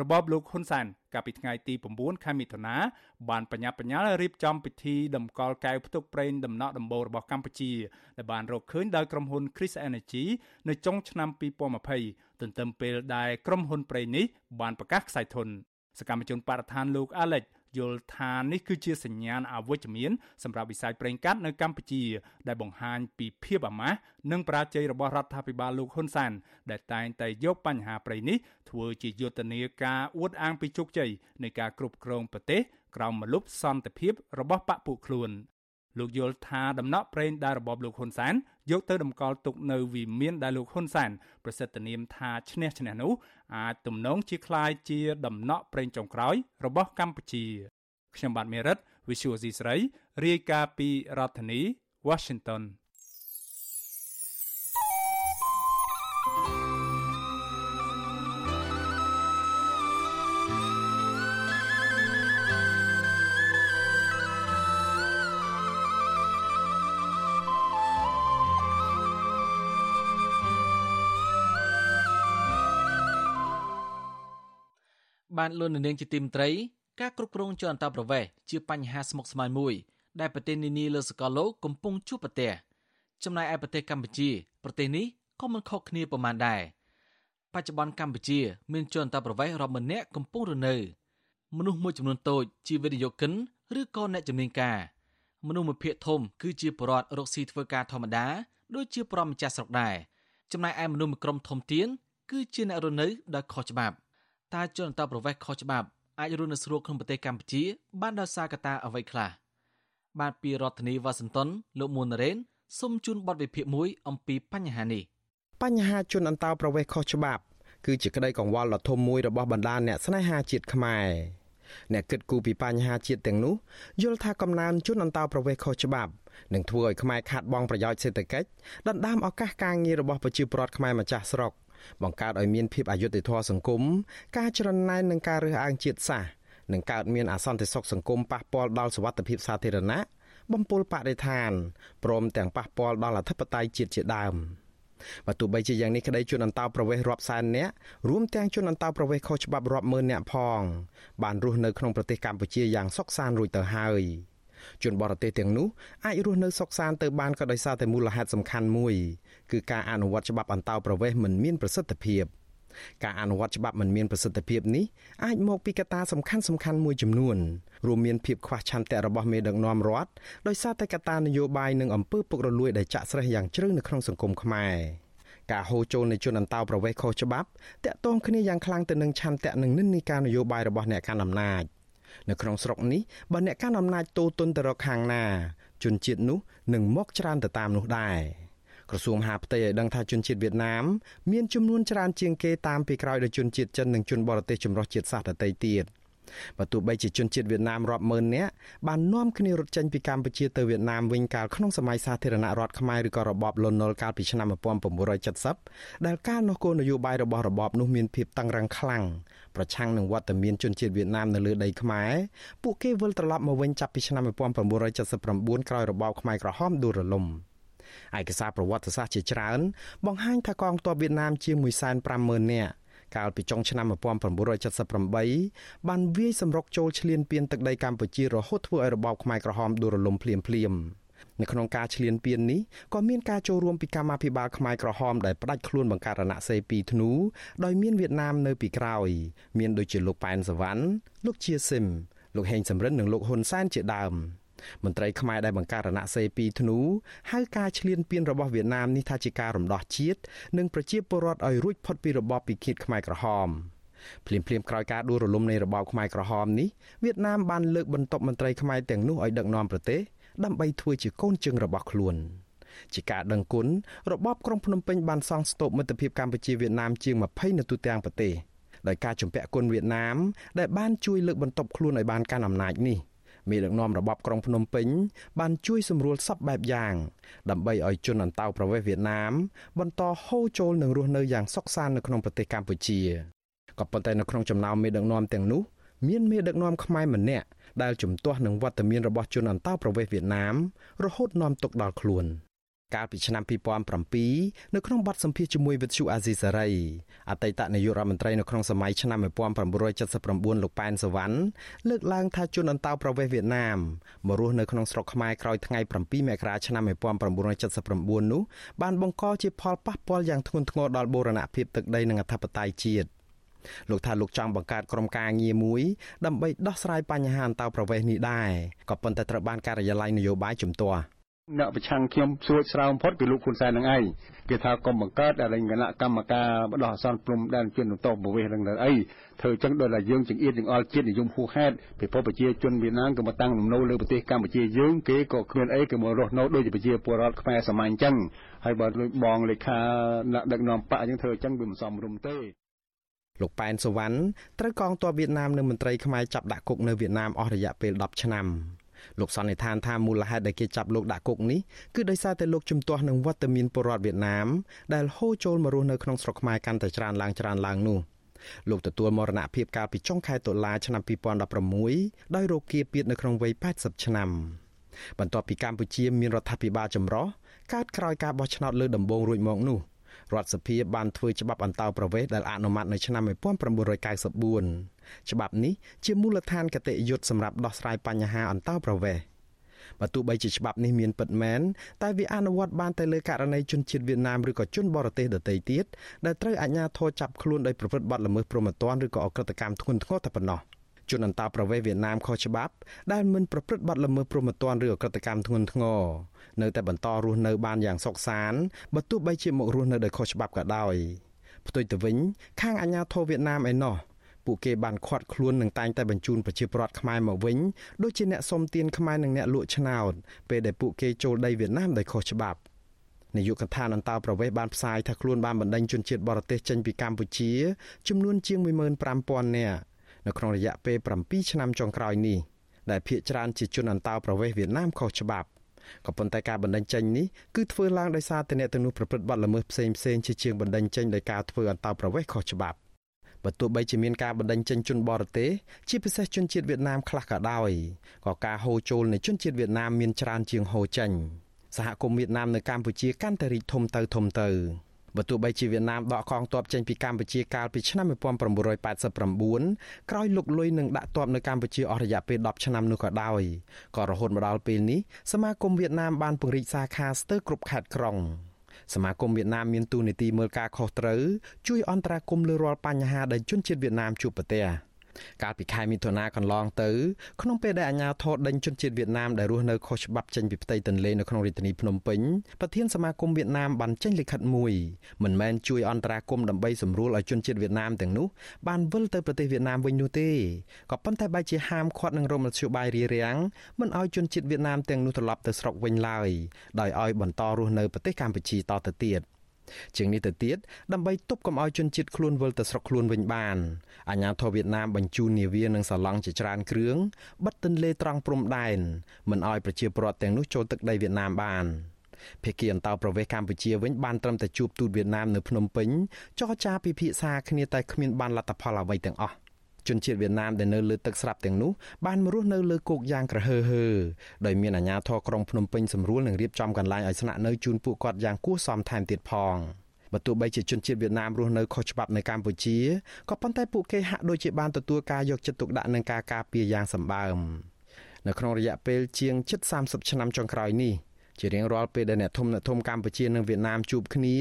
របបលោកហ៊ុនសែនកាលពីថ្ងៃទី9ខែមិថុនាបានបញ្ញាបញ្ញាលរៀបចំពិធីតម្កល់កែវផ្ទុកប្រេងដំណក់ដំបូលរបស់កម្ពុជាដែលបានរកឃើញដោយក្រុមហ៊ុន Chris Energy នៅចុងឆ្នាំ2020ទន្ទឹមពេលដែលក្រុមហ៊ុនប្រេងនេះបានប្រកាសខ្សែធនសកម្មជនបរិស្ថានលោក Alex យល់ថានេះគឺជាសញ្ញាណអវិជ្ជមានសម្រាប់វិស័យប្រេងកាតនៅកម្ពុជា ដែលបង្ហាញពីភាពអាម៉ាស់និងបរាជ័យរបស់រដ្ឋាភិបាលលោកហ៊ុនសែនដែលតែងតែយកបញ្ហាប្រេងនេះធ្វើជាយុទ្ធនាការអួតអាងពីជោគជ័យនៃការគ្រប់គ្រងប្រទេសក្រោមមលុបសន្តិភាពរបស់បកពួកខ្លួន លោកយល់ថាដំណក់ប្រេងដែលរបបលោកហ៊ុនសែនយកទៅតម្កល់ទុកនៅវិមានដែលលោកហ៊ុនសែនប្រសិទ្ធនាមថាឈ្នះឈ្នះនោះអាចទំនងជាคล้ายជាដំណក់ប្រេងចុងក្រោយរបស់កម្ពុជាខ្ញុំបាទមេរិត Visual C ស្រីរាយការណ៍ពីរដ្ឋធានី Washington បានលួននាងជាទីមត្រីការគ្រប់គ្រងជាអន្តរប្រវេសន៍ជាបញ្ហាស្មុគស្មាញមួយដែលប្រទេសនានាលើសកលលោកកំពុងជួបប្រទះចំណែកឯប្រទេសកម្ពុជា ប្រទេសនេះក៏មិនខុសគ្នាប៉ុន្មានដែរបច្ចុប្បន្នកម្ពុជា មានជនអន្តរប្រវេសន៍រាប់ម៉ឺននាក់កំពុងរនៅមនុស្សមួយចំនួនតូចជាវិនិយោគិនឬក៏អ្នកជំនាញការមនុស្សមួយភាគធំគឺជាបរិវត្តរកស៊ីធ្វើការធម្មតាដូចជាប្រមម្ចាស់ស្រុកដែរចំណែកឯមនុស្សមួយក្រុមធំទៀនគឺជាអ្នករស់នៅដោយខុសច្បាប់ តើជនអន្តរប្រវេសន៍ខុសច្បាប់អាចរស់នៅស្រួលក្នុងប្រទេសកម្ពុជា បានដោយសារកត្តាអ្វីខ្លះបាទពីរដ្ឋធានីវ៉ាស៊ីនតោនលោកមួនរ៉េនសូមជូនបទវិភាគមួយអំពីបញ្ហានេះបញ្ហាជនអន្តោប្រវេសន៍ខុសច្បាប់គឺជាក្តីកង្វល់ដ៏ធំមួយរបស់បណ្ដាអ្នកស្នេហាជាតិខ្មែរអ្នកគិតគូរពីបញ្ហាជាតិទាំងនោះយល់ថាកំណើនជនអន្តោប្រវេសន៍ខុសច្បាប់នឹងធ្វើឲ្យខ្មែរខាតបង់ប្រយោជន៍សេដ្ឋកិច្ចដណ្ដើមឱកាសការងាររបស់ប្រជាពលរដ្ឋខ្មែរម្ចាស់ស្រុក បង្កើតឲ្យមានភាពអយុត្តិធម៌សង្គមការច្រណែននឹងការរើសអើងជាតិសាសន៍នឹងកើតមានអសន្តិសុខសង្គមប៉ះពាល់ដល់សុវត្ថិភាពសាធារណៈបំពុលបរិស្ថានព្រមទាំងប៉ះពាល់ដល់អធិបតេយ្យជាតិជាដើមបើទោះបីជាយ៉ាងនេះក្តីជនអន្តោប្រវេសន៍រាប់សែននាក់រួមទាំងជនអន្តោប្រវេសន៍ខុសច្បាប់រាប់ម៉ឺននាក់ផងបានរស់នៅក្នុងប្រទេសកម្ពុជាយ៉ាងសុខសាន្តរួចទៅហើយ។ ជនបរទេសទាំងនោះអាចរស់នៅសុខសាន្តទៅបានក៏ដោយសារតែមូលហេតុសំខាន់មួយគឺការអនុវត្តច្បាប់អន្តោប្រវេសន៍មិនមានប្រសិទ្ធភាពការអនុវត្តច្បាប់មិនមានប្រសិទ្ធភាពនេះអាចមកពីកត្តាសំខាន់សំខាន់មួយចំនួនរួមមានភាពខ្វះឆន្ទៈរបស់មេដឹកនាំរដ្ឋដោយសារតែកត្តានយោបាយនិងអំពើពុករលួយដែលចាក់ស្រេះយ៉ាងជ្រៅនៅក្នុងសង្គមខ្មែរការហូរចូលនៃជនអន្តោប្រវេសន៍ខុសច្បាប់តាក់ទងគ្នាយ៉ាងខ្លាំងទៅនឹងឆន្ទៈនិងនិន្នាការនយោបាយរបស់អ្នកកាន់អំណាច នៅក្នុងស្រុកនេះបើអ្នកកាន់អំណាចតូទុនទៅរកខាងណាជនជាតិនោះនឹងមកច្រើនទៅតាមនោះដែរក្រសួងហាផ្ទៃឲ្យដឹងថាជនជាតិវៀតណាមមានចំនួនច្រើនជាងគេតាមពីក្រោយដោយជនជាតិចិននិងជនបរទេសចម្រុះជាតិសាសន៍ដទៃទៀតបើទោះបីជាជនជាតិវៀតណាមរាប់ម៉ឺននាក់បាននាំគ្នារត់ចេញពីកម្ពុជាទៅវៀតណាមវិញកាលក្នុងសម័យសាធារណរដ្ឋខ្មែរឬក៏របបលន់នល់កាលពីឆ្នាំ1970ដែលកាលនោះគោលនយោបាយរបស់របបនោះមានភាពតឹងរ៉ឹងខ្លាំង ប្រឆាំងនឹងវត្តមានជនជាតិវៀតណាមនៅលើដីខ្មែរពួកគេវិលត្រឡប់មកវិញចាប់ពីឆ្នាំ1979ក្រោយរបបខ្មែរក្រហមដួលរលំឯកសារប្រវត្តិសាស្ត្រជាច្រើន បង្ហាញថាកងទ័ពវៀតណាមជាង150,000នាក់កាលពីចុងឆ្នាំ1978បានវាយសម្រុកចូលឈ្លានពានទឹកដីកម្ពុជារហូតធ្វើឲ្យរបបខ្មែរក្រហមដួលរលំភ្លាមៗ នៅក្នុងការឈ្លានពាននេះក៏មានការចូលរួមពីកម្មាភិបាលខ្មែរក្រហមដែលផ្ដាច់ខ្លួនបង្កើតរណសេរី2ធ្នូដោយមានវៀតណាមនៅពីក្រោយ មានដូចជាលោកប៉ែនសវណ្ណលោកជាស៊ីមលោកហេងសំរិននិងលោកហ៊ុនសែនជាដើមមន្ត្រីខ្មែរដែលបង្កើតរណសេរី2ធ្នូហៅការឈ្លានពានរបស់វៀតណាមនេះថាជាការរំដោះជាតិនិងប្រជាពលរដ្ឋឲ្យរួចផុតពីរបបពិឃាតខ្មែរក្រហមភ្លាមភ្លាមក្រោយការដួលរលំនៃរបបខ្មែរក្រហមនេះវៀតណាមបានលើកបន្ទប់មន្ត្រីខ្មែរទាំងនោះឲ្យដឹកនាំប្រទេស ដើម្បីធ្វើជាកូនជើងរបស់ខ្លួនជាការដឹងគុណរបបក្រុងភ្នំពេញបានសង់ស្ទូបមិត្តភាពកម្ពុជាវៀតណាមជាង20នៅទូទាំងប្រទេសដោយការជំពាក់គុណវៀតណាមដែលបានជួយលើកបន្ទប់ខ្លួនឲ្យបានកាន់អំណាចនេះមេដឹកនាំរបបក្រុងភ្នំពេញបានជួយសម្រួលសពបែបយ៉ាងដើម្បីឲ្យជនអន្តោប្រវេសន៍វៀតណាមបន្តហូរចូលនិងរស់នៅយ៉ាងសុខសាន្តនៅក្នុងប្រទេសកម្ពុជាក៏ប៉ុន្តែនៅក្នុងចំណោមមេដឹកនាំទាំងនោះ មានមេដឹកនាំខ្មែរម្នាក់ដែលជំទាស់នឹងវត្តមានរបស់ជនអន្តោប្រវេសន៍វៀតណាមរហូតនាំទុកដល់ខ្លួនកាលពីឆ្នាំ2007នៅក្នុងបទសម្ភាសជាមួយវិទ្យុអាស៊ីសេរីអតីតនាយករដ្ឋមន្ត្រីនៅក្នុងសម័យឆ្នាំ1979លោកប៉ែនសវណ្ណលើកឡើងថាជនអន្តោប្រវេសន៍វៀតណាមមករស់នៅក្នុងស្រុកខ្មែរក្រោយថ្ងៃ7មករាឆ្នាំ1979នោះបានបង្កជាផលប៉ះពាល់យ៉ាងធ្ងន់ធ្ងរដល់បូរណភាពទឹកដីនិងអធិបតេយ្យជាតិ លោកថាលោកចង់បង្កើតក្រុមការងារមួយដើម្បីដោះស្រាយបញ្ហាអន្តោប្រវេសន៍នេះដែរក៏ប៉ុន្តែត្រូវបានការិយាល័យនយោបាយជំទាស់អ្នកប្រឆាំងខ្ញុំសួរស្រាវបំផុតគឺលោកហ៊ុនសែននឹងឯងគេថាកុំបង្កើតអរិញគណៈកម្មការបដោះអាសន្នព្រំដែនជនតោប្រវេសនឹងអីធ្វើចឹងដោយតែយើងចង្អៀតចង្អល់ជាតិនិយមហួសហេតុពីព្រោះប្រជាជនវៀតណាមក៏មកតាំងលំនៅលើប្រទេសកម្ពុជាយើងគេក៏គ្មានអីគេមករស់នៅដោយប្រជាពលរដ្ឋខ្មែរសាមញ្ញចឹងហើយបើលួចបងលេខាអ្នកដឹកនាំបកចឹងធ្វើចឹងវាមិនសមរម្យទេ លោកប៉ែនសវណ្ណត្រូវកងទ័ពវៀតណាមនិងមន្ត្រីខ្មែរចាប់ដាក់គុកនៅវៀតណាមអស់រយៈពេល10ឆ្នាំលោកសន្និដ្ឋានថាមូលហេតុដែលគេចាប់លោកដាក់គុកនេះគឺដោយសារតែលោកជំទាស់នឹងវត្តមានពលរដ្ឋវៀតណាមដែលហូរចូលមករស់នៅក្នុងស្រុកខ្មែរកាន់តែច្រើនឡើងច្រើនឡើងនោះលោកទទួលមរណភាពកាលពីចុងខែតុលាឆ្នាំ2016ដោយរោគគាពៀតនៅក្នុងវ័យ80ឆ្នាំបន្ទាប់ពីកម្ពុជាមានរដ្ឋាភិបាលចម្រុះកើតក្រោយការបោះឆ្នោតលើដំបូងរួចមកនោះ រដ្ឋសភាបានធ្វើច្បាប់អន្តោប្រវេសន៍ដែលអនុម័តនៅឆ្នាំ1994ច្បាប់នេះជាមូលដ្ឋានកតិយុត្តសម្រាប់ដោះស្រាយបញ្ហាអន្តោប្រវេសន៍បើទោះបីជាច្បាប់នេះមានពិតមែនតែវាអនុវត្តបានតែលើករណីជនជាតិវៀតណាមឬក៏ជនបរទេសដទៃទៀតដែលត្រូវអាជ្ញាធរចាប់ខ្លួនដោយប្រព្រឹត្តបទល្មើសព្រហ្មទណ្ឌឬក៏អក្រកម្មធ្ងន់ធ្ងរតែប៉ុណ្ណោះ ជនអន្តោប្រវេសន៍វៀតណាមខុសច្បាប់ដែលមិនប្រព្រឹត្តបទល្មើសព្រហ្មទណ្ឌឬអក្រកម្មធ្ងន់ធ្ងរនៅតែបន្តរស់នៅបានយ៉ាងសុខសាន្តបើទោះបីជាមករស់នៅដោយខុសច្បាប់ក៏ដោយផ្ទុយទៅវិញ ខាងអាជ្ញាធរវៀតណាមឯណោះពួកគេបានខាត់ខ្លួននឹងតែងតែបញ្ជូនប្រជាពលរដ្ឋខ្មែរមកវិញដូចជាអ្នកសុំទានខ្មែរនិងអ្នកលក់ឆ្នោតពេលដែលពួកគេចូលដីវៀតណាមដោយខុសច្បាប់នាយកដ្ឋានអន្តរប្រវេសន៍បានផ្សាយថាខ្លួនបានបណ្ដេញជនជាតិបរទេសចេញពីកម្ពុជាចំនួនជាង15000នាក់ នៅក្នុងរយៈពេល7ឆ្នាំចុងក្រោយនេះដែលភ្នាក់ច្រើនជាជនអន្តោប្រវេសន៍វៀតណាមខុសច្បាប់ក៏ប៉ុន្តែការបណ្ដឹងចេញនេះគឺធ្វើឡើងដោយសារតែអ្នកទាំងនោះប្រព្រឹត្តបទល្មើសផ្សេងផ្សេងជាជាងបណ្ដឹងចេញដោយការធ្វើអន្តោប្រវេសន៍ខុសច្បាប់បើទោះបីជាមានការបណ្ដឹងចេញជនបរទេសជាពិសេសជនជាតិវៀតណាមខ្លះក៏ដោយក៏ការហូរចូលនៃជនជាតិវៀតណាមមានច្រើនជាងហូរចេញសហគមន៍វៀតណាមនៅកម្ពុជាកាន់តែរីកធំទៅធំទៅ បើទោះបីជាវៀតណាមដកកងទ័ពចេញពីកម្ពុជាកាលពីឆ្នាំ1989ក្រោយលុកលុយនឹងដាក់ទ័ពនៅកម្ពុជាអស់រយៈពេល10ឆ្នាំនោះក៏ដោយក៏រហូតមកដល់ពេលនេះសមាគមវៀតណាមបានពង្រីកសាខាស្ទើរគ្រប់ខេត្តក្រុងសមាគមវៀតណាមមានទូនីតិមើលការខុសត្រូវជួយអន្តរាគមន៍លើរាល់បញ្ហាដែលជនជាតិវៀតណាមជួបប្រទះ កាលពីខែមិថុនាកន្លងទៅក្នុងពេលដែលអាជ្ញាធរដេញជនជាតិវៀតណាមដែលរស់នៅខុសច្បាប់ចេញពីផ្ទៃទន្លេនៅក្នុងរាជធានីភ្នំពេញប្រធានសមាគមវៀតណាមបានចេញលិខិតមួយមិនមែនជួយអន្តរាគមន៍ដើម្បីសម្រួលឲ្យជនជាតិវៀតណាមទាំងនោះបានវិលទៅប្រទេសវៀតណាមវិញនោះទេក៏ប៉ុន្តែបែរជាហាមឃាត់នឹងរមលធ្យោបាយរារាំងមិនឲ្យជនជាតិវៀតណាមទាំងនោះត្រឡប់ទៅស្រុកវិញឡើយដោយឲ្យបន្តរស់នៅប្រទេសកម្ពុជាតទៅទៀត ជាងនេះទៅទៀតដើម្បីទប់កុំឲ្យជនជាតិខ្លួនវិលទៅស្រុកខ្លួនវិញបានអាញាធរវៀតណាមបញ្ជូននាវានិងសាឡង់ជាច្រើនគ្រឿងបិទទន្លេត្រង់ព្រំដែនមិនឲ្យប្រជាពលរដ្ឋទាំងនោះចូលទឹកដីវៀតណាមបានភាគីអន្តរប្រវេសកម្ពុជាវិញបានត្រឹមតែជួបទូតវៀតណាមនៅភ្នំពេញចរចាពិភាក្សាគ្នាតែគ្មានបានលទ្ធផលអ្វីទាំងអស់ ជនជាតិវៀតណាមដែលនៅលើទឹកស្រាប់ទាំងនោះបានមករស់នៅលើគោកយ៉ាងក្រហើហើដោយមានអាជ្ញាធរក្រុងភ្នំពេញសម្រួលនឹងរៀបចំកន្លែងឲ្យស្នាក់នៅជូនពួកគាត់យ៉ាងគួរសមថែមទៀតផងបើទោះបីជាជនជាតិវៀតណាមរស់នៅខុសច្បាប់នៅកម្ពុជាក៏ប៉ុន្តែពួកគេហាក់ដូចជាបានទទួលការយកចិត្តទុកដាក់និងការការពារយ៉ាងសម្បើមនៅក្នុងរយៈពេលជាងជិត30ឆ្នាំចុងក្រោយនេះ ជារៀងរាល់ពេលដែលអ្នកធំអ្នកធំកម្ពុជានិងវៀតណាមជួបគ្នា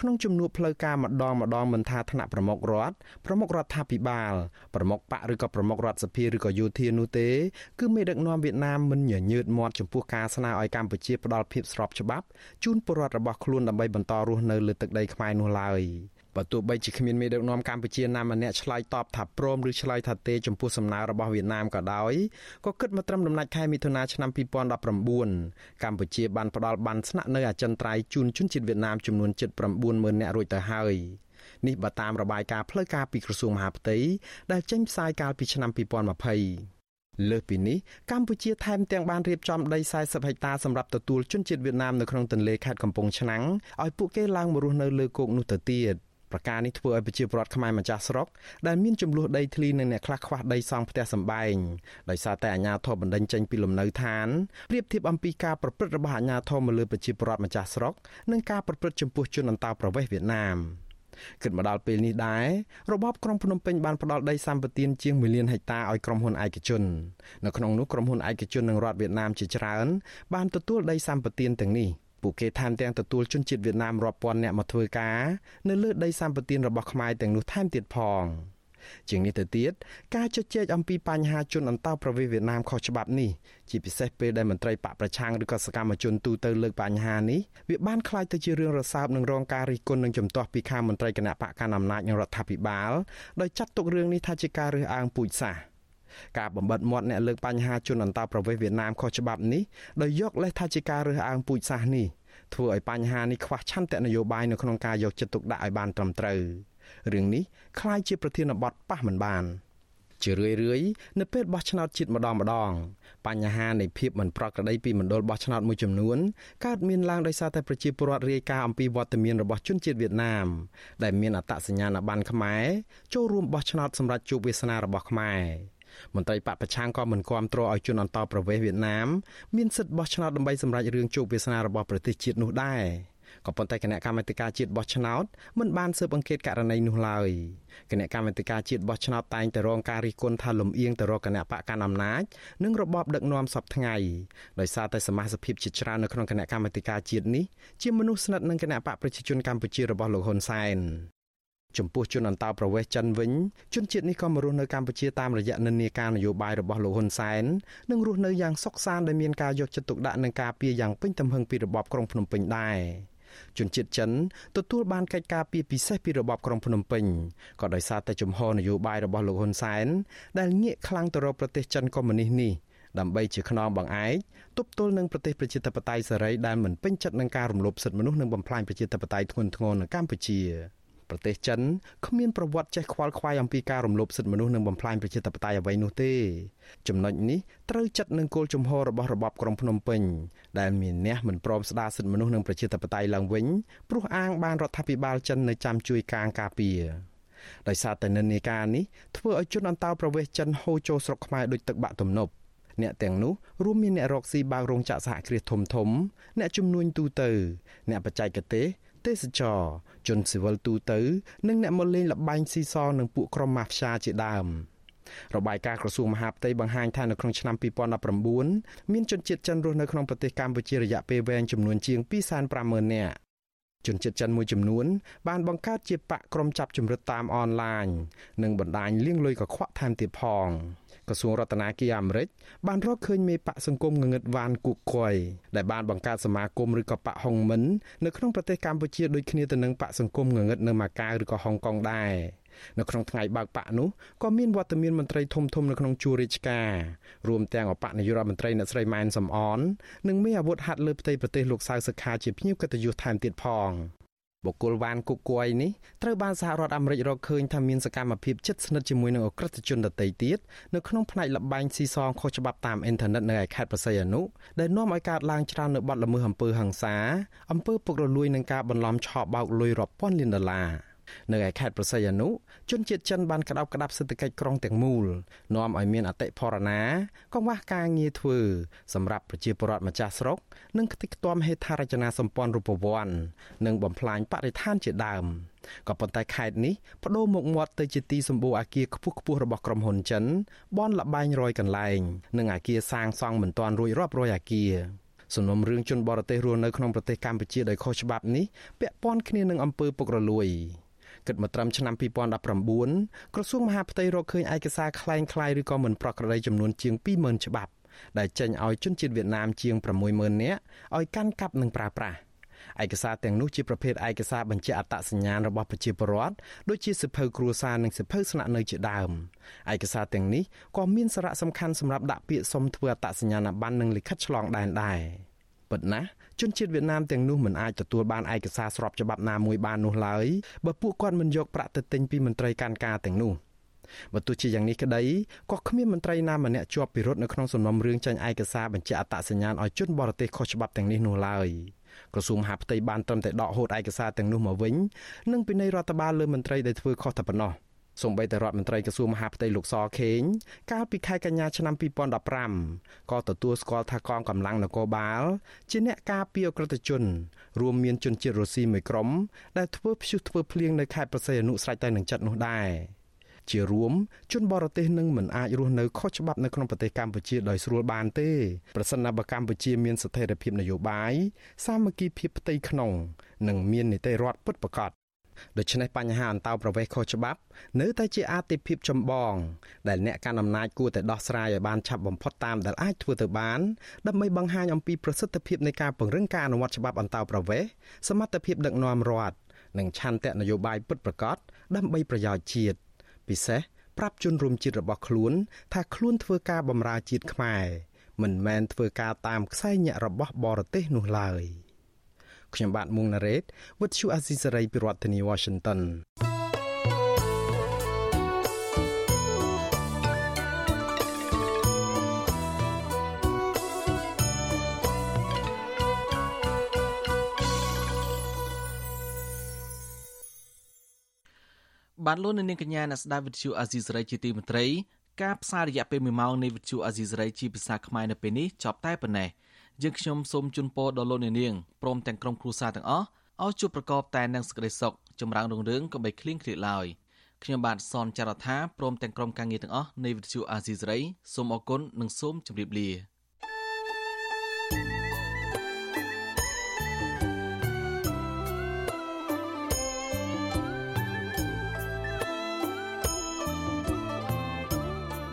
ក្នុងជំនួបផ្លូវការម្ដងម្ដងមិនថាថ្នាក់ប្រមុខរដ្ឋប្រមុខរដ្ឋាភិបាលប្រមុខបកឬក៏ប្រមុខរដ្ឋសភាឬក៏យោធានោះទេគឺមេដឹកនាំវៀតណាមមិនញញើតមាត់ចំពោះការស្នើឲ្យកម្ពុជាផ្ដល់ភាពស្របច្បាប់ជូនពលរដ្ឋរបស់ខ្លួនដើម្បីបន្តរស់នៅលើទឹកដីខ្មែរនោះឡើយ។ បើទោះបីជាគ្មានមេដឹកនាំកម្ពុជាណាម្នាក់ឆ្លើយតបថាព្រមឬឆ្លើយថាទេចំពោះសំណើរបស់វៀតណាមក៏ដោយក៏គិតមកត្រឹមដំណាច់ខែមិថុនាឆ្នាំ2019កម្ពុជាបានផ្ដល់បានស្នាក់នៅអចិន្ត្រៃយ៍ជូនជនជាតិវៀតណាមចំនួន790,000នាក់រួចទៅហើយនេះបើតាមរបាយការណ៍ផ្លូវការពីក្រសួងមហាផ្ទៃដែលចេញផ្សាយកាលពីឆ្នាំ2020លើសពីនេះកម្ពុជាថែមទាំងបានរៀបចំដី40ហិកតាសម្រាប់ទទួលជនជាតិវៀតណាមនៅក្នុងទន្លេខេត្តកំពង់ឆ្នាំងឲ្យពួកគេឡើងមករស់នៅលើគោកនោះទៅទៀត។ ប្រការនេះធ្វើឲ្យប្រជាពលរដ្ឋខ្មែរម្ចាស់ស្រុកដែលមានចំនួនដីធ្លីនិងអ្នកខ្លះខ្វះដីសង់ផ្ទះសម្បែងដោយសារតែអាជ្ញាធរបណ្ដឹងចេញពីលំនៅឋានប្រៀបធៀបអំពីការប្រព្រឹត្តរបស់អាជ្ញាធរមកលើប្រជាពលរដ្ឋម្ចាស់ស្រុកនិងការប្រព្រឹត្តចំពោះជនអន្តោប្រវេសន៍វៀតណាមគិតមកដល់ពេលនេះដែររបបក្រុងភ្នំពេញបានផ្ដល់ដីសម្បត្តិជាង1លានហិកតាឲ្យក្រុមហ៊ុនឯកជននៅក្នុងនោះក្រុមហ៊ុនឯកជននិងរដ្ឋវៀតណាមជាច្រើនបានទទួលដីសម្បត្តិទាំងនេះ ពួកគេថែមទាំងទទួលជនជាតិវៀតណាមរាប់ពាន់នាក់មកធ្វើការនៅលើដីសម្បត្តិរបស់ខ្មែរទាំងនោះថែមទៀតផងជាងនេះទៅទៀតការជជែកអំពីបញ្ហាជនអន្តោប្រវេសន៍វៀតណាមខុសច្បាប់នេះជាពិសេសពេលដែលមន្ត្រីបកប្រឆាំងឬក៏សកម្មជនទូទៅលើកបញ្ហានេះវាបានคล้ายទៅជារឿងរសើបនឹងរងការរិះគន់និងជំទាស់ពីខាងមន្ត្រីគណៈបកកណ្ដាលអំណាចនិងរដ្ឋាភិបាលដោយចាត់ទុករឿងនេះថាជាការរើសអើងពូជសាសន៍ ការបំបិតមាត់អ្នកលើកបញ្ហាជនអន្តោប្រវេសន៍វៀតណាមខុសច្បាប់នេះដោយយកលេសថាជាការរើសអើងពូជសាសន៍នេះធ្វើឲ្យបញ្ហានេះខ្វះឆន្ទៈនយោបាយនៅក្នុងការយកចិត្តទុកដាក់ឲ្យបានត្រឹមត្រូវរឿងនេះคล้ายជាប្រធានបទប៉ះមិនបាន ជារឿយរឿយនៅពេលបោះឆ្នោតជាតិម្ដងម្ដងបញ្ហានៃភាពមិនប្រក្រតីពីមណ្ឌលបោះឆ្នោតមួយចំនួនកើតមានឡើងដោយសារតែប្រជាពលរដ្ឋរាយការណ៍អំពីវត្តមានរបស់ជនជាតិវៀតណាមដែលមានអត្តសញ្ញាណប័ណ្ណខ្មែរចូលរួមបោះឆ្នោតសម្រាប់ជួបវាសនារបស់ខ្មែរ មន្ត្រីបពប្រឆាំងក៏មិនគាំទ្រឲ្យជនអន្តោប្រវេសន៍វៀតណាមមានសិទ្ធិបោះឆ្នោតដើម្បីសម្រេចរឿងជោគវាសនារបស់ប្រទេសជាតិនោះដែរក៏ប៉ុន្តែគណៈកម្មាធិការជាតិបោះឆ្នោតមិនបានស៊ើបអង្កេតករណីនោះឡើយគណៈកម្មាធិការជាតិបោះឆ្នោតតែងតែរងការរិះគន់ថាលំអៀងទៅរកគណៈបកកណ្ដាលអំណាចនិងរបបដឹកនាំសពថ្ងៃដោយសារតែសមាជិកភាពជាច្រើននៅក្នុងគណៈកម្មាធិការជាតិនេះជាមនុស្សស្និទ្ធនឹងគណៈបកប្រជាជនកម្ពុជារបស់លោកហ៊ុនសែន ចំពោះជនអន្តោប្រវេសន៍ចិនវិញជនជាតិនេះក៏មករស់នៅកម្ពុជាតាមរយៈនិន្នាការនយោបាយរបស់លោកហ៊ុនសែននិងរស់នៅយ៉ាងសុខសាន្តដោយមានការយកចិត្តទុកដាក់និងការពារយ៉ាងពេញទំហឹងពីរបបក្រុងភ្នំពេញដែរជនជាតិចិនទទួលបានកិច្ចការពីពិសេសពីរបបក្រុងភ្នំពេញក៏ដោយសារតែជំហរនយោបាយរបស់លោកហ៊ុនសែនដែលងាកខ្លាំងទៅរកប្រទេសចិនកុម្មុយនីសនេះដើម្បីជាខ្នងបង្អែកទប់ទល់នឹងប្រទេសប្រជាធិបតេយ្យសេរីដែលមិនពេញចិត្តនឹងការរំលោភសិទ្ធិមនុស្សនិងបំផ្លាញប្រជាធិបតេយ្យធ្ងន់ធ្ងរនៅកម្ពុជា។ ប្រទេសចិនគ្មានប្រវត្តិចេះខ្វល់ខ្វាយអំពីការរំលោភសិទ្ធិមនុស្សនិងបំផ្លាញប្រជាធិបតេយ្យអ្វីនោះទេចំណុចនេះត្រូវចាត់នឹងគោលជំហររបស់របបក្រុងភ្នំពេញដែលមានអ្នកមិនព្រមស្ដារសិទ្ធិមនុស្សនិងប្រជាធិបតេយ្យឡើងវិញព្រោះអាងបានរដ្ឋាភិបាលចិននៅចាំជួយកាងការពារដោយសារតែនិន្នាការនេះធ្វើឲ្យជនអន្តោប្រវេសន៍ចិនហូរចូលស្រុកខ្មែរដូចទឹកបាក់ទំនប់អ្នកទាំងនោះរួមមានអ្នករកស៊ីបើករោងចក្រសហគ្រាសធំធំ អ្នកជំនួញទូទៅ អ្នកបច្ចេកទេស ទេសចរជនស៊ីវិលទូទៅ និងអ្នកមកលេងលបែងស៊ីសងនឹងពួកក្រុមម៉ាហ្វ្យាជាដើមរបាយការណ៍ក្រសួងមហាផ្ទៃបង្ហាញថានៅក្នុងឆ្នាំ2019មានជនជាតិចិនរស់នៅក្នុងប្រទេសកម្ពុជារយៈពេលវែងចំនួនជាង250,000នាក់ជនជាតិចិនមួយចំនួនបានបង្កើតជាបកក្រុមចាប់ជំរិតតាមអនឡាញនិងបណ្ដាញលាងលុយកខ្វក់ថែមទៀតផង ក្រសួងរដ្ឋាភិបាលអាមេរិកបានរកឃើញមេបកសង្គមងងឹតវ៉ានគូកុយដែលបានបង្កើតសមាគមឬក៏បកហុងមិននៅក្នុងប្រទេសកម្ពុជាដូចគ្នាទៅនឹងបកសង្គមងងឹតនៅម៉ាកាវឬក៏ហុងកុងដែរនៅក្នុងថ្ងៃបើកបកនោះក៏មានវត្តមានមន្ត្រីធំធំនៅក្នុងជួររាជការរួមទាំងអបនាយករដ្ឋមន្ត្រីអ្នកស្រីម៉ែនសំអននិងមានអាវុធហត្ថលើផ្ទៃប្រទេសលោកសៅសខាជាភ្ញៀវកិត្តិយសថែមទៀតផង បុគ្គលវ៉ានគុកគួយនេះត្រូវបានសហរដ្ឋអាមេរិករកឃើញថាមានសកម្មភាពជិតស្និទ្ធជាមួយនឹងអក្រិតជនដទៃទៀតនៅក្នុងផ្នែកលបែងស៊ីសងខុសច្បាប់តាមអ៊ីនធឺណិតនៅឯខេត្តបរសៃអនុដែលនាំឲ្យកើតឡើងច្រើននៅបាត់ល្មើសអំពើហិង្សាអំពើពុករលួយនិងការបន្លំឆោបបោកលុយរាប់ពាន់លានដុល្លារ នៅឯខេត្តប្រស័យអនុជនជាតិចិនបានក្តោបក្តាប់សេដ្ឋកិច្ចក្រុងទាំងមូលនាំឲ្យមានអតិផរណាកង្វះការងារធ្វើសម្រាប់ប្រជាពលរដ្ឋម្ចាស់ស្រុក និងខ្ទេចខ្ទាំហេដ្ឋារចនាសម្ព័ន្ធរូបវ័ន្តនិងបំផ្លាញបរិស្ថានជាដើមក៏ប៉ុន្តែខេត្តនេះបដូរមុខមាត់ទៅជាទីសម្បូរអគារខ្ពស់ខ្ពស់របស់ក្រុមហ៊ុនចិនបនលបែងរយកន្លែង និងអគារសាងសង់មិនទាន់រួចរាប់រយអគារសំណុំរឿងជនបរទេសរស់នៅក្នុងប្រទេសកម្ពុជាដោយខុសច្បាប់នេះពាក់ព័ន្ធគ្នានឹងអំពើពុករលួយ គិតមកត្រឹមឆ្នាំ2019ក្រសួងមហាផ្ទៃរកឃើញឯកសារคล้ายคล้ายឬក៏មិនប្រក្រតីចំនួនជាង20000ច្បាប់ដែលចេញឲ្យជនជាតិវៀតណាមជាង60000នាក់ឲ្យកាន់កាប់និងប្រើប្រាស់ឯកសារទាំងនោះជាប្រភេទឯកសារបញ្ជាក់អត្តសញ្ញាណរបស់ប្រជាពលរដ្ឋដូចជាសិភៅគ្រួសារនិងសិភៅស្នាក់នៅជាដើមឯកសារទាំងនេះក៏មានសារៈសំខាន់សម្រាប់ដាក់ពាក្យសុំធ្វើអត្តសញ្ញាណប័ណ្ណនិងលិខិតឆ្លងដែនដែរប៉ុន្តែ ជនជាតិវៀតណាមទាំងនោះមិនអាចទទួលបានឯកសារស្របច្បាប់ណាមួយបាននោះឡើយបើពួកគាត់មិនយកប្រាក់ទៅទិញពីមន្ត្រីការការទាំងនោះបើទោះជាយ៉ាងនេះក្តីក៏គ្មានមន្ត្រីណាម្នាក់ជាប់ពិរុទ្ធនៅក្នុងសំណុំរឿងចាញ់ឯកសារបញ្ជាក់អត្តសញ្ញាណឲ្យជនបរទេសខុសច្បាប់ទាំងនេះនោះឡើយក្រសួងមហាផ្ទៃបានត្រឹមតែដកហូតឯកសារទាំងនោះមកវិញនិងពិន័យរដ្ឋបាលលើមន្ត្រីដែលធ្វើខុសតែប៉ុណ្ណោះ។ សូម្បីតែរដ្ឋមន្ត្រីក្រសួងមហាផ្ទៃលោកសខេងកាលពីខែកញ្ញាឆ្នាំ2015ក៏ទទួលស្គាល់ថាកងកម្លាំងនគរបាលជាអ្នកការពារអក្រិតជន រួមមានជនជាតិរុស្ស៊ីមួយក្រុមដែលធ្វើព្យុះធ្វើភ្លៀងនៅខេត្តប្រស័យអនុស្រេចតែនឹងចិត្តនោះដែរជារួមជនបរទេសនឹងមិនអាចរស់នៅខុសច្បាប់នៅក្នុងប្រទេសកម្ពុជាដោយស្រួលបានទេប្រសិនបើកម្ពុជាមានស្ថិរភាពនយោបាយសាមគ្គីភាពផ្ទៃក្នុង និងមាននីតិរដ្ឋពិតប្រាកដ ដូច្នេះបញ្ហាអន្តោប្រវេសន៍ខុសច្បាប់ នៅតែជាអាទិភាពចម្បង ដែលអ្នកកាន់អំណាចគួរតែដោះស្រាយឲ្យបានឆាប់បំផុតតាមដែលអាចធ្វើទៅបានដើម្បីបង្ហាញអំពីប្រសិទ្ធភាពនៃការពង្រឹងការអនុវត្តច្បាប់អន្តោប្រវេសន៍សមត្ថភាពដឹកនាំរដ្ឋនិងឆន្ទៈនយោបាយពិតប្រាកដដើម្បីប្រយោជន៍ជាតិពិសេសប្រាប់ជនរួមជាតិរបស់ខ្លួន ថាខ្លួនធ្វើការបម្រើជាតិខ្មែរមិនមែនធ្វើការតាមខ្សែញាក់របស់បរទេសនោះឡើយ។ ខ្ញុំបាទមុងណារ៉េត With you Azisari ពីរដ្ឋធានី Washington បានលោកនាងកញ្ញាអ្នកស្ដាប់វិទ្យុអាស៊ីសេរីជាទីមេត្រីការផ្សាយរយៈពេល1ម៉ោងនៃវិទ្យុអាស៊ីសេរីជាភាសាខ្មែរនៅពេលនេះចប់តែប៉ុណ្ណេះ យើងខ្ញុំសូមជូនពរដល់លោកអ្នកនាងព្រមទាំងក្រុមគ្រួសារទាំងអស់ឲ្យជួបប្រកបតែនឹងសេចក្តីសុខចម្រើនរុងរឿងកុំបីឃ្លៀងឃ្លាតឡើយខ្ញុំបាទសនចាររថាព្រមទាំងក្រុមការងារទាំងអស់នៃវិទ្យុអាស៊ីសេរីសូមអរគុណនិងសូមជម្រាបលា